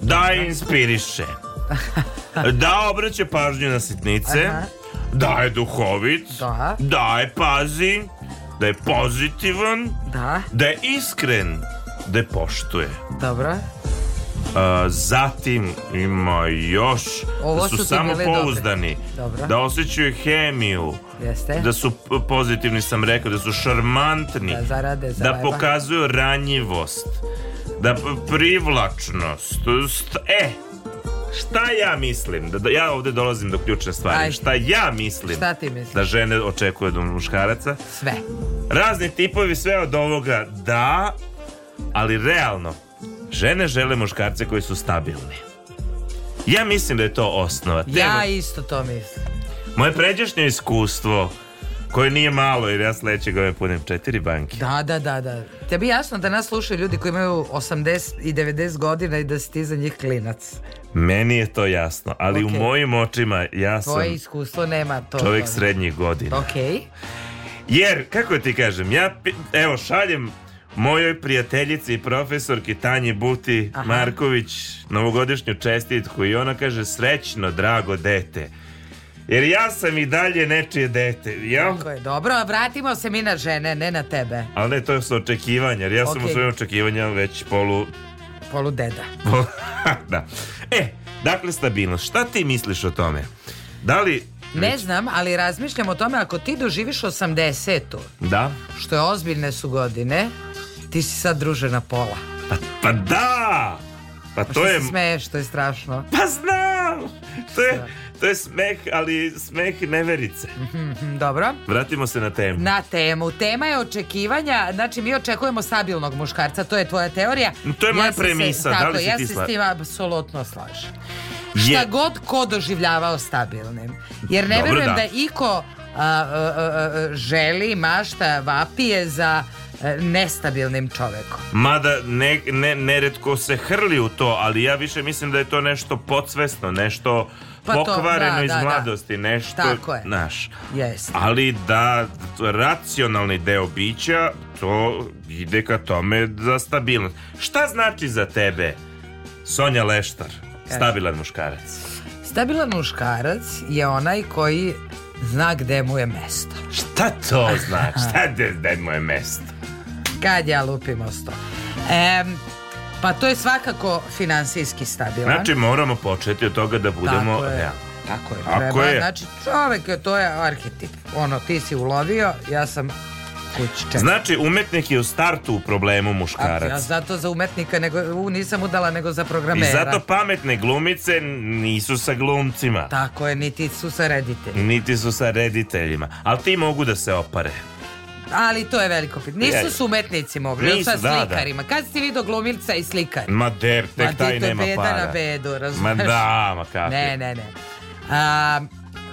Da inspiriše. Da obraća pažnju na sitnice. Aha. Da je duhovit. Da. Da je pazi. Da je pozitivan. Da. Da je iskren. Da je poštuje. Dobro zatim ima još Ovo da su, su samo pouzdani da osjećaju hemiju Jeste. da su pozitivni sam rekao da su šarmantni da, zarade, da pokazuju ranjivost da privlačnost e Šta ja mislim? Da, da, ja ovde dolazim do ključne stvari. Ajde. Šta ja mislim? Šta ti misliš? Da žene očekuju od muškaraca? Sve. Razni tipovi sve od ovoga da, ali realno Žene žele muškarce koji su stabilni. Ja mislim da je to osnova. Ja Evo, isto to mislim. Moje pređašnje iskustvo koje nije malo jer ja sledećeg ove punim četiri banke. Da, da, da, da. Tebi je jasno da nas slušaju ljudi koji imaju 80 i 90 godina i da si ti za njih klinac. Meni je to jasno, ali okay. u mojim očima ja sam... Tvoje iskustvo nema to. Čovjek srednjih godina. Okej. Okay. Jer, kako ti kažem, ja evo šaljem mojoj prijateljici i profesorki Tanji Buti Aha. Marković novogodišnju čestitku i ona kaže srećno drago dete. Jer ja sam i dalje nečije dete, ja? Tako je, dobro, vratimo se mi na žene, ne na tebe. Ali ne, to su očekivanja, jer ja okay. sam u svojim očekivanjama već polu... Polu deda. da. E, dakle, stabilnost. Šta ti misliš o tome? Da li ne znam, ali razmišljam o tome ako ti doživiš 80-u. Da. Što je ozbiljne su godine. Ti si sad druže na pola. Pa, pa da! Pa, pa to je... smeješ, to je strašno. Pa znam! To je, to je smeh, ali smeh neverice. Mhm, mhm, dobro. Vratimo se na temu. Na temu. Tema je očekivanja, znači mi očekujemo stabilnog muškarca, to je tvoja teorija. Mm, to je moja ja premisa, se, da li si ja ti se sla... s tim apsolutno slažem. Šta god ko doživljavao stabilnim. Jer ne Dobro, verujem da, da iko a, a, a, želi mašta vapije za E, nestabilnim čovekom. Mada ne, ne, neretko se hrli u to, ali ja više mislim da je to nešto podsvesno, nešto pa to, pokvareno da, iz da, da. mladosti, nešto Tako je. naš. Jeste. Ali da racionalni deo bića to ide ka tome za stabilnost. Šta znači za tebe Sonja Leštar, stabilan muškarac? Stabilan muškarac je onaj koji zna gde mu je mesto. Šta to znači? Šta gde mu je mesto? kad ja lupim osto. E, pa to je svakako finansijski stabilan. Znači moramo početi od toga da budemo Tako je. realni. Tako je. Treba, Ako je. Znači čovek to je arhetip. Ono, ti si ulovio, ja sam kući Znači, umetnik je u startu u problemu muškarac. Ja zato za umetnika nego, u, nisam udala nego za programera. I zato pametne glumice nisu sa glumcima. Tako je, niti su sa rediteljima. Niti su sa rediteljima. Ali ti mogu da se opare. Ali to je veliko pitanje. Nisu su umetnici mogli, nisu sa slikarima. Da, da. Kad si vidio glumilca i slikar? Ma der, tek ma, taj nema beda para. na bedu, razumiješ? Ma da, ma kakvi. Ne, ne, ne. A,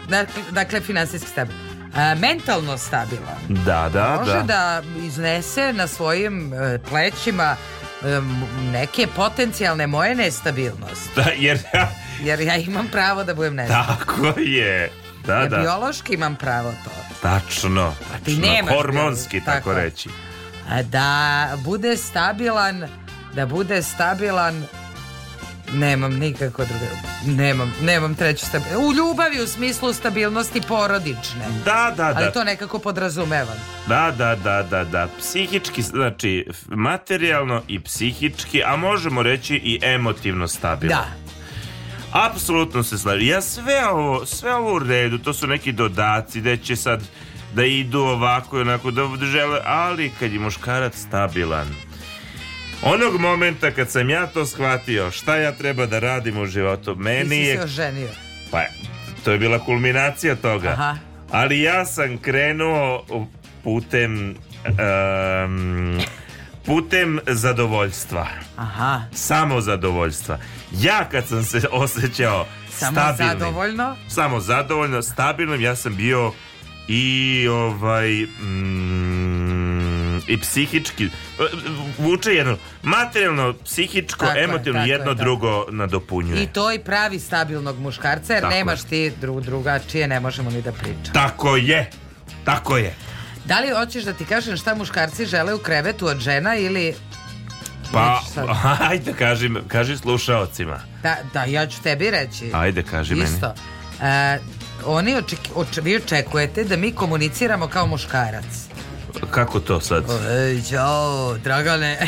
dakle, dakle finansijski stabil. A, mentalno stabilan. Da, da, Može da. da iznese na svojim e, plećima e, neke potencijalne moje nestabilnosti. Da, jer ja... jer ja imam pravo da budem nestabilan. Tako je. Da, jer da. biološki imam pravo to. Tačno, tačno. Znači, hormonski, tako, tako reći. Da bude stabilan, da bude stabilan Nemam nikako druge. Nemam, nemam treću stabilnost. U ljubavi u smislu stabilnosti porodične. Da, da, da. Ali to nekako podrazumevam. Da, da, da, da, da. Psihički, znači materijalno i psihički, a možemo reći i emotivno stabilno. Da. Apsolutno se slažem. Ja sve ovo, sve ovo u redu, to su neki dodaci da će sad da idu ovako i onako da žele, ali kad je muškarac stabilan, Onog momenta kad sam ja to shvatio, šta ja treba da radim u životu, meni Ti si je... se oženio. Pa, to je bila kulminacija toga. Aha. Ali ja sam krenuo putem... Um, putem zadovoljstva. Aha. Samo zadovoljstva. Ja kad sam se osjećao samo stabilnim, zadovoljno? Samo zadovoljno, stabilnim, ja sam bio i ovaj mm, i psihički vuče jedno materijalno, psihičko, tako emotivno je, jedno je, drugo nadopunjuje. I to i pravi stabilnog muškarca jer tako nemaš je. ti dru, drugačije ne možemo ni da pričamo. Tako je. Tako je. Da li hoćeš da ti kažem šta muškarci žele u krevetu od žena ili... Pa, ajde kaži, kaži slušaocima. Da, da, ja ću tebi reći. Ajde, kaži Isto. meni. E, oni oček, oč, vi očekujete da mi komuniciramo kao muškarac. Kako to sad? Ej, čao, Dragane.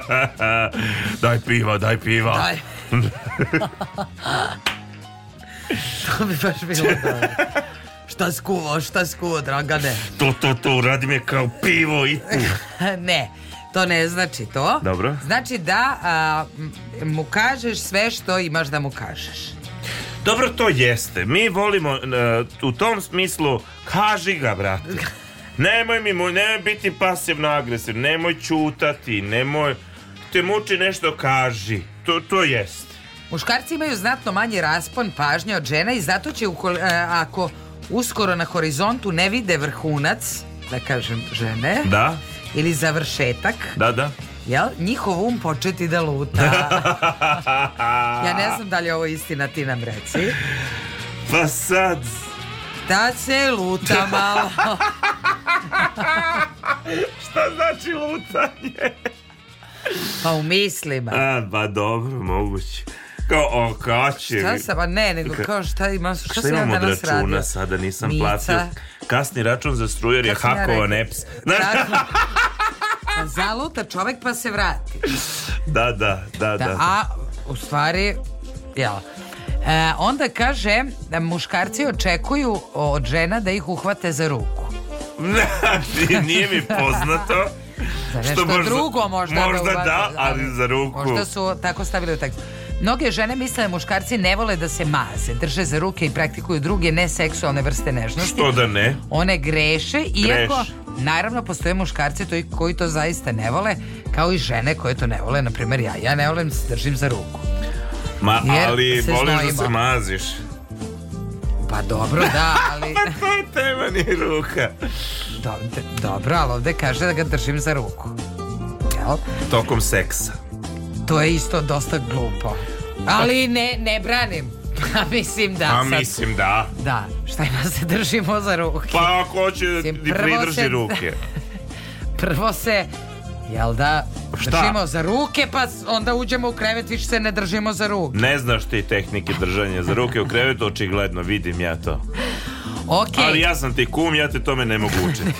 daj piva, daj piva. Daj. to bi baš bilo dobro. Šta skuvo, šta skuvo, Dragane? To, to, to, radi me kao pivo i ne, to ne znači to. Dobro. Znači da a, mu kažeš sve što imaš da mu kažeš. Dobro, to jeste. Mi volimo uh, u tom smislu, kaži ga, brate. Nemoj mi, nemoj biti pasivno agresiv, nemoj čutati, nemoj te muči nešto kaži. To, to jeste. Muškarci imaju znatno manji raspon pažnje od žena i zato će, uko, uh, e, ako uskoro na horizontu ne vide vrhunac, da kažem žene, da. ili završetak, da, da. Jel? Njihov um početi da luta. ja ne znam da li je ovo istina, ti nam reci. Pa sad... Da se luta malo. Šta znači lutanje? Pa u mislima. A, ba dobro, moguće kao, o, kaće. Šta sam, a ne, nego kao, šta imam, šta, šta sam ja danas radio? Šta imam od računa sada, nisam Mica. platio. Kasni račun za strujer je hakovan ja EPS. Znaš? Pa zaluta čovek pa se vrati. Da, da, da, da. da. A, u stvari, jel, e, onda kaže da muškarci očekuju od žena da ih uhvate za ruku. Nije mi poznato. Za nešto što možda, drugo možda. Da možda da, da ali, ali za ruku. Možda su tako stavili u tekstu. Mnoge žene misle da muškarci ne vole da se maze, drže za ruke i praktikuju druge neseksualne vrste nežnosti. Što da ne? One greše, iako Greš. naravno postoje muškarci to, koji to zaista ne vole, kao i žene koje to ne vole, na primjer ja. Ja ne volim, da držim za ruku. Ma, Jer ali voliš da se maziš. Pa dobro, da, ali... pa to je ni ruka. Do, dobro, ali ovde kaže da ga držim za ruku. Jel? Tokom seksa. To je isto dosta glupo. Ali ne, ne branim. Pa mislim da. Pa mislim da. Da. Šta ima da se držimo za ruke? Pa ako hoće da ti pridrži se, ruke. prvo se, jel da, Šta? držimo za ruke pa onda uđemo u krevet više se ne držimo za ruke. Ne znaš ti tehnike držanja za ruke u krevetu, očigledno vidim ja to. Okay. Ali ja sam ti kum, ja te tome ne mogu učiti.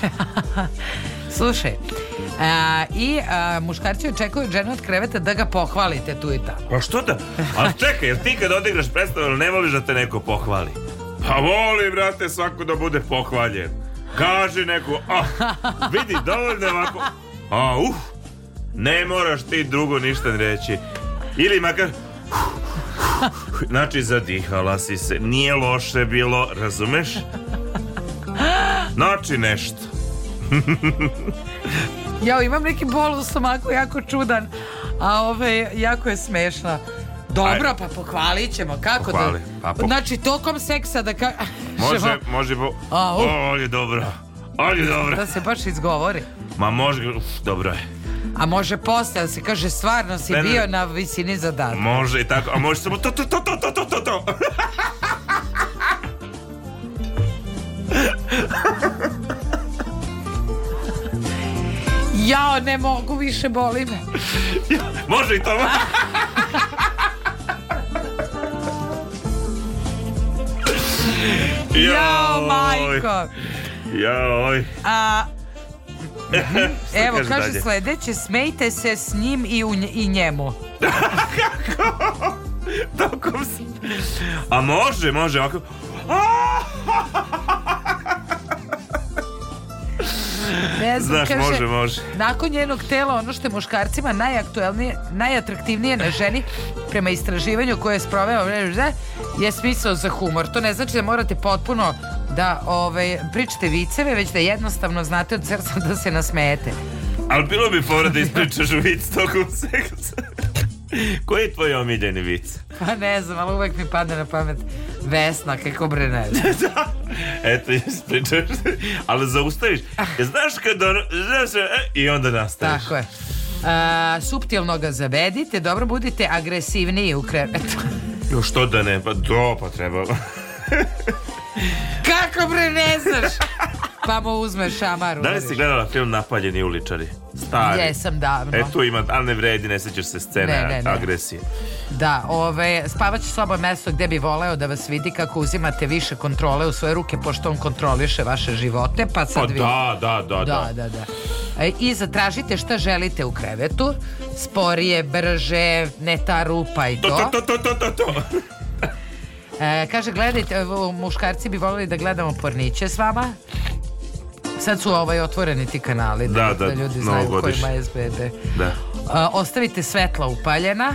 Slušaj, A, I a, muškarci očekuju ženu od kreveta da ga pohvalite tu i tamo. Pa što da? A čekaj, jer ti kad odigraš predstavu, ne voliš da te neko pohvali? Pa voli, brate, svako da bude pohvaljen. Kaži neko, a, ah, vidi, dovoljno ovako, a, uh, ne moraš ti drugo ništa reći. Ili makar, znači zadihala si se, nije loše bilo, razumeš? Znači nešto. Ja imam neki bol u stomaku, jako čudan, a ove, jako je smešno. Dobro, pa pohvalit ćemo, kako da- Pohvali, da... Pa po... Znači, tokom seksa da ka... Može, može, po... a, u. o, on je dobro, on je dobro. Da se baš izgovori. Ma može, uf, dobro je. A može posle, se kaže stvarno si ne, ne. bio na visini zadatka. Može i tako, a može samo to, to, to, to, to, to, to, to. Jao, ne mogu više, boli me. Može i to. Jao, Jao, majko. Jao, A, Evo, kaže, kaže sljedeće, smejte se s njim i, u i njemu. Kako? Tokom... A može, može, ovako. Ne znam, Znaš, kaže, može, može. Nakon njenog tela, ono što je muškarcima najaktuelnije, najatraktivnije na ženi, prema istraživanju koje je sproveo, je smisao za humor. To ne znači da morate potpuno da ovaj, pričate viceve, već da jednostavno znate od srca da se nasmejete. Ali bilo bi fora da ispričaš vic tokom seksa. Koji je tvoj omiljeni vic? Pa ne znam, ali uvek mi padne na pamet. Vesna, kako bre ne znam. Da. Eto, ispričaš, ali zaustaviš. Ah. Znaš kad ono, znaš, e, i onda nastaviš. Tako je. A, suptilno ga zavedite, dobro budite agresivniji u krevetu. Jo, što da ne, pa do, pa treba. Kako bre ne znaš? Pa mu uzmeš šamaru. Da li si gledala film Napaljeni uličari? stari. Jesam davno. E tu ima, ali ne vredi, ne sećaš se scene ne, ne, ne. agresije. Da, ove, spavaća soba je mesto gde bi voleo da vas vidi kako uzimate više kontrole u svoje ruke, pošto on kontroliše vaše živote, pa sad pa, vi... Da, da, da, da. da, da. da. E, I zatražite šta želite u krevetu, sporije, brže, ne ta rupa i to. To, to, to, to, to, to. E, kaže, gledajte, muškarci bi volili da gledamo porniće s vama. Sad su ovaj otvoreni ti kanali da, da, da, da, da ljudi znaju kojima je SBB. Da. A, ostavite svetla upaljena.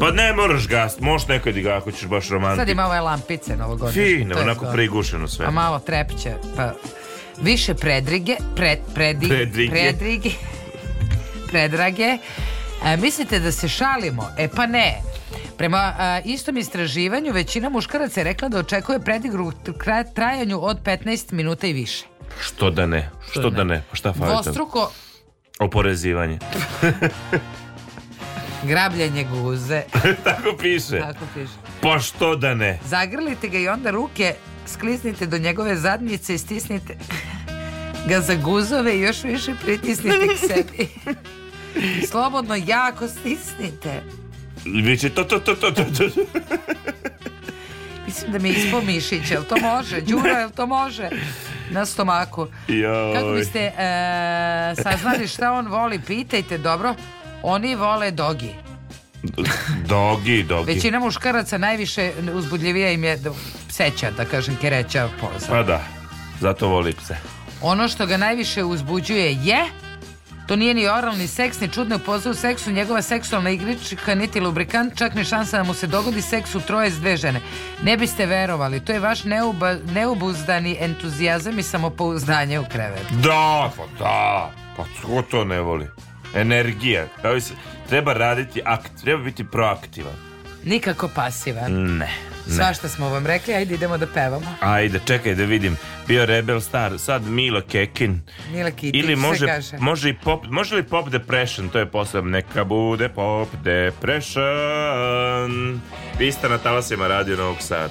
Pa ne moraš gast, možeš nekad i ga ako ćeš baš romantik. Sad ima ove lampice novogodišnje. Fine, onako prigušeno sve. A malo trepće, pa više predrige, pred, predi, predrige. predrige, predrage. A, e, mislite da se šalimo? E pa ne. Prema a, istom istraživanju većina muškaraca je rekla da očekuje predigru trajanju od 15 minuta i više. Što da ne? Što, što da, da ne? Pa šta fali Dvostruko... Oporezivanje. Grabljanje guze. Tako piše. Tako piše. Pa što da ne? Zagrlite ga i onda ruke sklisnite do njegove zadnjice i stisnite ga za guzove i još više pritisnite k sebi. Slobodno jako stisnite. Viće to, to, to, to, to, to. Mislim da mi je ispao mišić, jel to može? Đura, jel to može? na stomaku. Joj. Kako biste e, saznali šta on voli, pitajte, dobro? Oni vole dogi. Dogi, dogi. Većina muškaraca najviše uzbudljivija im je pseća, da kažem, kereća poza. Pa da, zato voli pse. Ono što ga najviše uzbuđuje je To nije ni oralni seks, ni čudne poze u seksu, njegova seksualna igrička, niti lubrikant, čak ni šansa da mu se dogodi seks u troje s dve žene. Ne biste verovali, to je vaš neuba, neubuzdani entuzijazam i samopouzdanje u krevetu. Da, pa da, pa tko to ne voli? Energija, da treba raditi akt, treba biti proaktivan. Nikako pasivan. Ne. Svašta smo vam rekli, ajde idemo da pevamo. Ajde, čekaj da vidim. Bio Rebel Star, sad Milo Kekin. Milo Kitić Ili može, se kaže. Može, i pop, može li Pop Depression, to je posebno. Neka bude Pop Depression. Vi ste na talasima radio Novog Sada.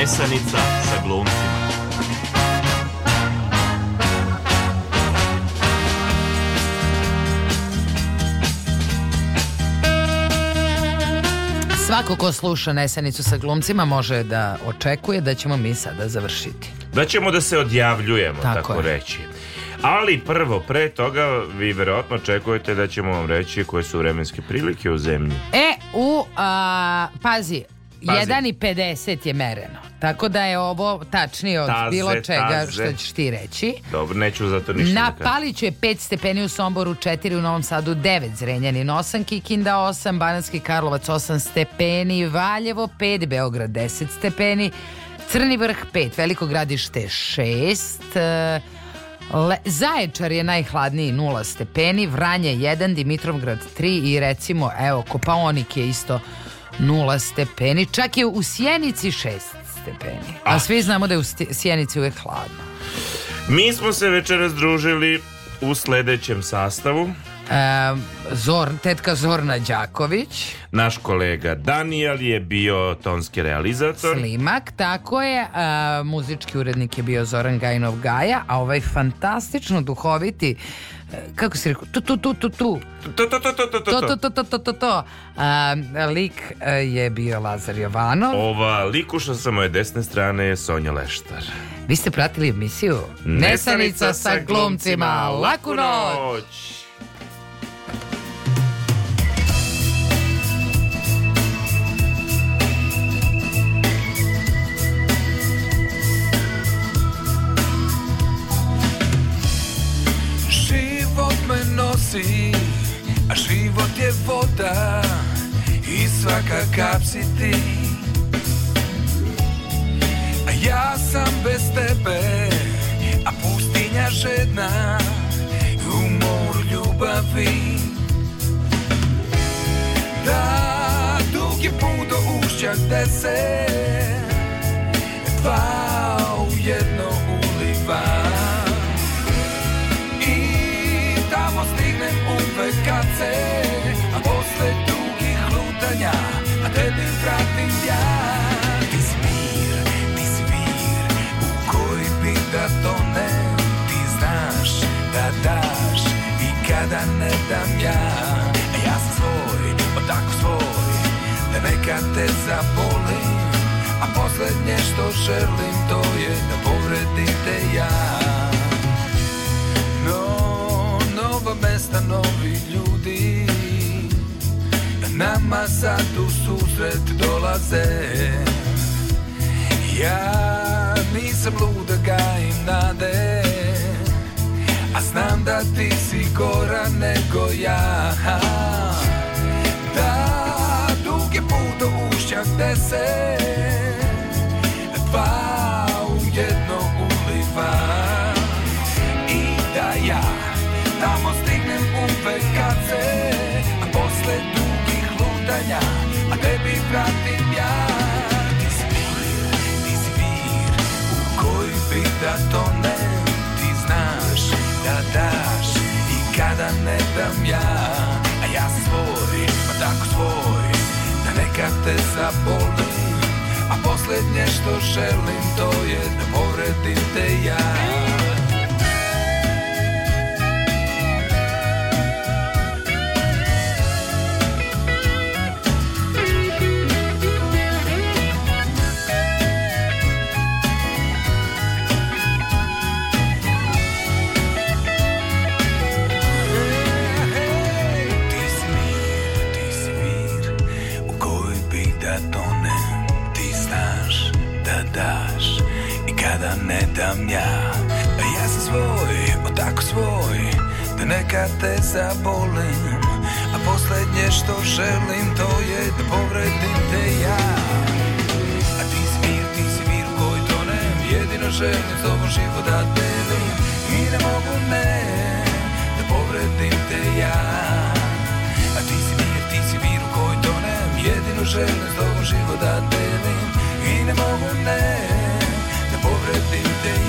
Nesanica sa glumcima. Svako ko sluša Nesanicu sa glumcima može da očekuje da ćemo mi sada završiti. Da ćemo da se odjavljujemo, tako, tako reći. Ali prvo, pre toga vi verovatno očekujete da ćemo vam reći koje su vremenske prilike u zemlji. E, u, a, pazi, 1,50 je mereno. Tako da je ovo tačnije od taze, bilo čega taze. što ćeš ti reći. Dobro, neću zato ništa. Da Na Paliću je 5 stepeni u Somboru, 4 u Novom Sadu, 9 Zrenjanin, 8 Kikinda, 8 Bananski Karlovac, 8 stepeni, Valjevo 5, Beograd 10 stepeni, Crni vrh 5, Veliko gradište 6, e, Le, Zaječar je najhladniji 0 stepeni, Vranje 1, Dimitrovgrad 3 i recimo, evo, Kopaonik je isto nula stepeni, čak je u Sjenici šest stepeni. A svi znamo da je u Sjenici uvek hladno. Mi smo se večeras družili u sledećem sastavu. E, Zor, tetka Zorna Đaković Naš kolega Daniel je bio tonski realizator Slimak, tako je e, Muzički urednik je bio Zoran Gajnov Gaja A ovaj fantastično duhoviti kako se rekao, tu, tu, tu, tu, tu. To, to, to, to, to, to, to, to, to, to, to, to. A, lik e, je bio Lazar Jovanov. Ova likuša sa moje desne strane je Sonja Leštar. Vi ste pratili emisiju Nesanica sa glumcima. Laku noć! si A život je voda I svaka kap si ti A ja sam bez tebe A pustinja žedna U moru ljubavi Da, dug je put do ušća gde se Dva u jedno uliva te zabolim A poslednje što želim to je da povredim te ja No, nova mesta, novi ljudi Nama sad u susret dolaze Ja nisam lud da gajim nade A znam da ti si gora nego ja dług je pół do ujścia deser Wał jedno umywa I da ja tam ostignem u PKC A posle długich lutanja A tebi vratim ja Ti si mir, ti si mir U koji bi da tonem Ti znaš da daš I kada ne dam ja A ja svoj, pa tako svoj kad te zaboli A poslednje što želim to je da povredim te ja neka te zabolim A poslednje što želim to je da povredim te ja A ti si mir, ti si mir u koj tonem Jedino želim s tobom život da delim I ne mogu ne da povredim te ja A ti si mir, ti si mir u koj tonem Jedino želim s tobom život da delim I ne mogu ne da povredim te ja